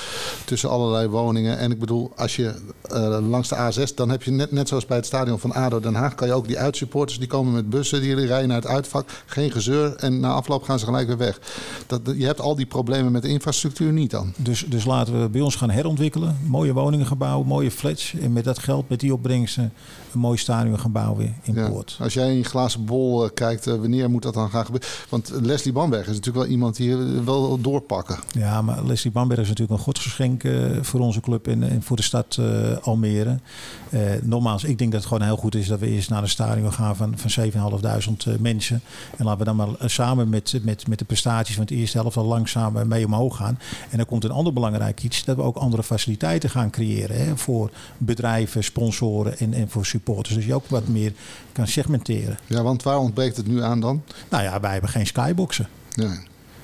tussen allerlei woningen. En ik bedoel, als je eh, langs de A6, dan heb je net, net zoals bij het stadion van ADO Den Haag, kan je ook die uitsupporters, die komen met bussen, die rijden naar het uitvak. Geen gezeur en na afloop gaan ze gelijk weer weg. Dat, je hebt al die problemen met de infrastructuur niet dan. Dus, dus laten we bij ons gaan herontwikkelen. Mooie woningen gaan bouwen, mooie flats. En met dat geld, met die opbrengsten, een mooi stadion gaan bouwen in Ja. Poort. Als jij in je glazen bol eh, kijkt, wanneer moet dat dan gaan gebeuren? Want Leslie Bamberg is natuurlijk wel iemand die wel doorpakken. Ja, maar Leslie Bamberg is natuurlijk een godsgeschenk voor onze club en, en voor de stad Almere. nogmaals, ik denk dat het gewoon heel goed is dat we eerst naar een stadion gaan van, van 7.500 mensen. En laten we dan maar samen met, met, met de prestaties van het eerste helft al langzaam mee omhoog gaan. En dan komt een ander belangrijk iets, dat we ook andere faciliteiten gaan creëren. Hè, voor bedrijven, sponsoren en, en voor supporters. Dus je ook wat meer kan segmenteren. Ja, want waar ontbreekt het nu aan dan? Nou ja, wij hebben geen skyboxen. Nee.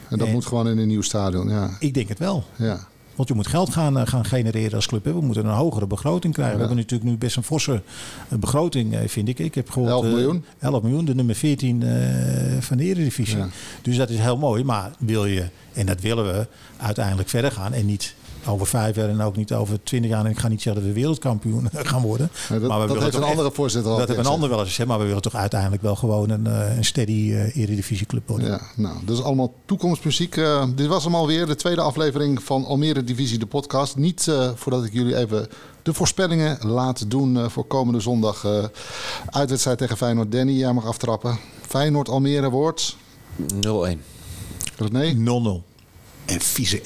En dat moet gewoon in een nieuw stadion, ja. Ik denk het wel. Ja. Want je moet geld gaan, eh, gaan genereren als club. We moeten een hogere begroting krijgen. We hebben natuurlijk nu best een forse eh, begroting, eh, vind ik. Ik heb gehoord, 11 miljoen? 11 miljoen, de nummer 14 van de Eredivisie. Ja. Dus dat is heel mooi. Maar wil je, en dat willen we, uiteindelijk verder gaan en niet over vijf jaar en ook niet over twintig jaar. En ik ga niet zeggen dat we wereldkampioen gaan worden. dat, maar we dat heeft een andere voorzitter al Dat heeft een ander wel eens gezegd. Maar we willen toch uiteindelijk wel gewoon een, eh, een steady uh, eredivisieclub worden. Ja, nou, dat is allemaal toekomstmuziek. Uh, dit was hem alweer, de tweede aflevering van Almere Divisie, de podcast. Niet uh, voordat ik jullie even de voorspellingen laat doen voor komende zondag. uitwedstrijd tegen Feyenoord. Danny, jij mag aftrappen. Feyenoord Almere wordt... 0-1. René? 0-0. En vieze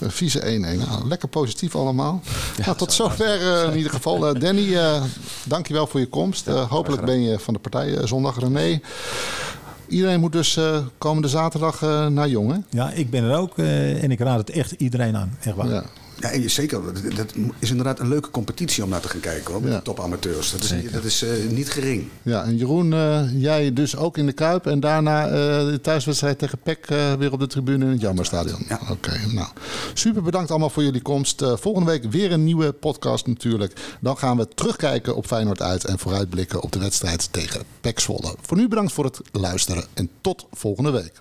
1-1. Vieze 1-1. Nou, lekker positief allemaal. Ja, nou, tot zover uh, in ieder geval. Uh, Danny, uh, dankjewel voor je komst. Ja, hopelijk ben je van de partij zondag. René. Iedereen moet dus komende zaterdag naar Jongen. Ja, ik ben er ook. en ik raad het echt iedereen aan. Echt waar. Ja. Ja, zeker. Dat is inderdaad een leuke competitie om naar te gaan kijken hoor, met de topamateurs. Dat is, dat is uh, niet gering. Ja, en Jeroen, uh, jij dus ook in de Kuip en daarna uh, de thuiswedstrijd tegen PEC weer op de tribune in het Jammerstadion. Ja. Oké, nou. Super bedankt allemaal voor jullie komst. volgende week weer een nieuwe podcast natuurlijk. Dan gaan we terugkijken op Feyenoord uit en vooruitblikken op de wedstrijd tegen PEC Zwolle. Voor nu bedankt voor het luisteren en tot volgende week.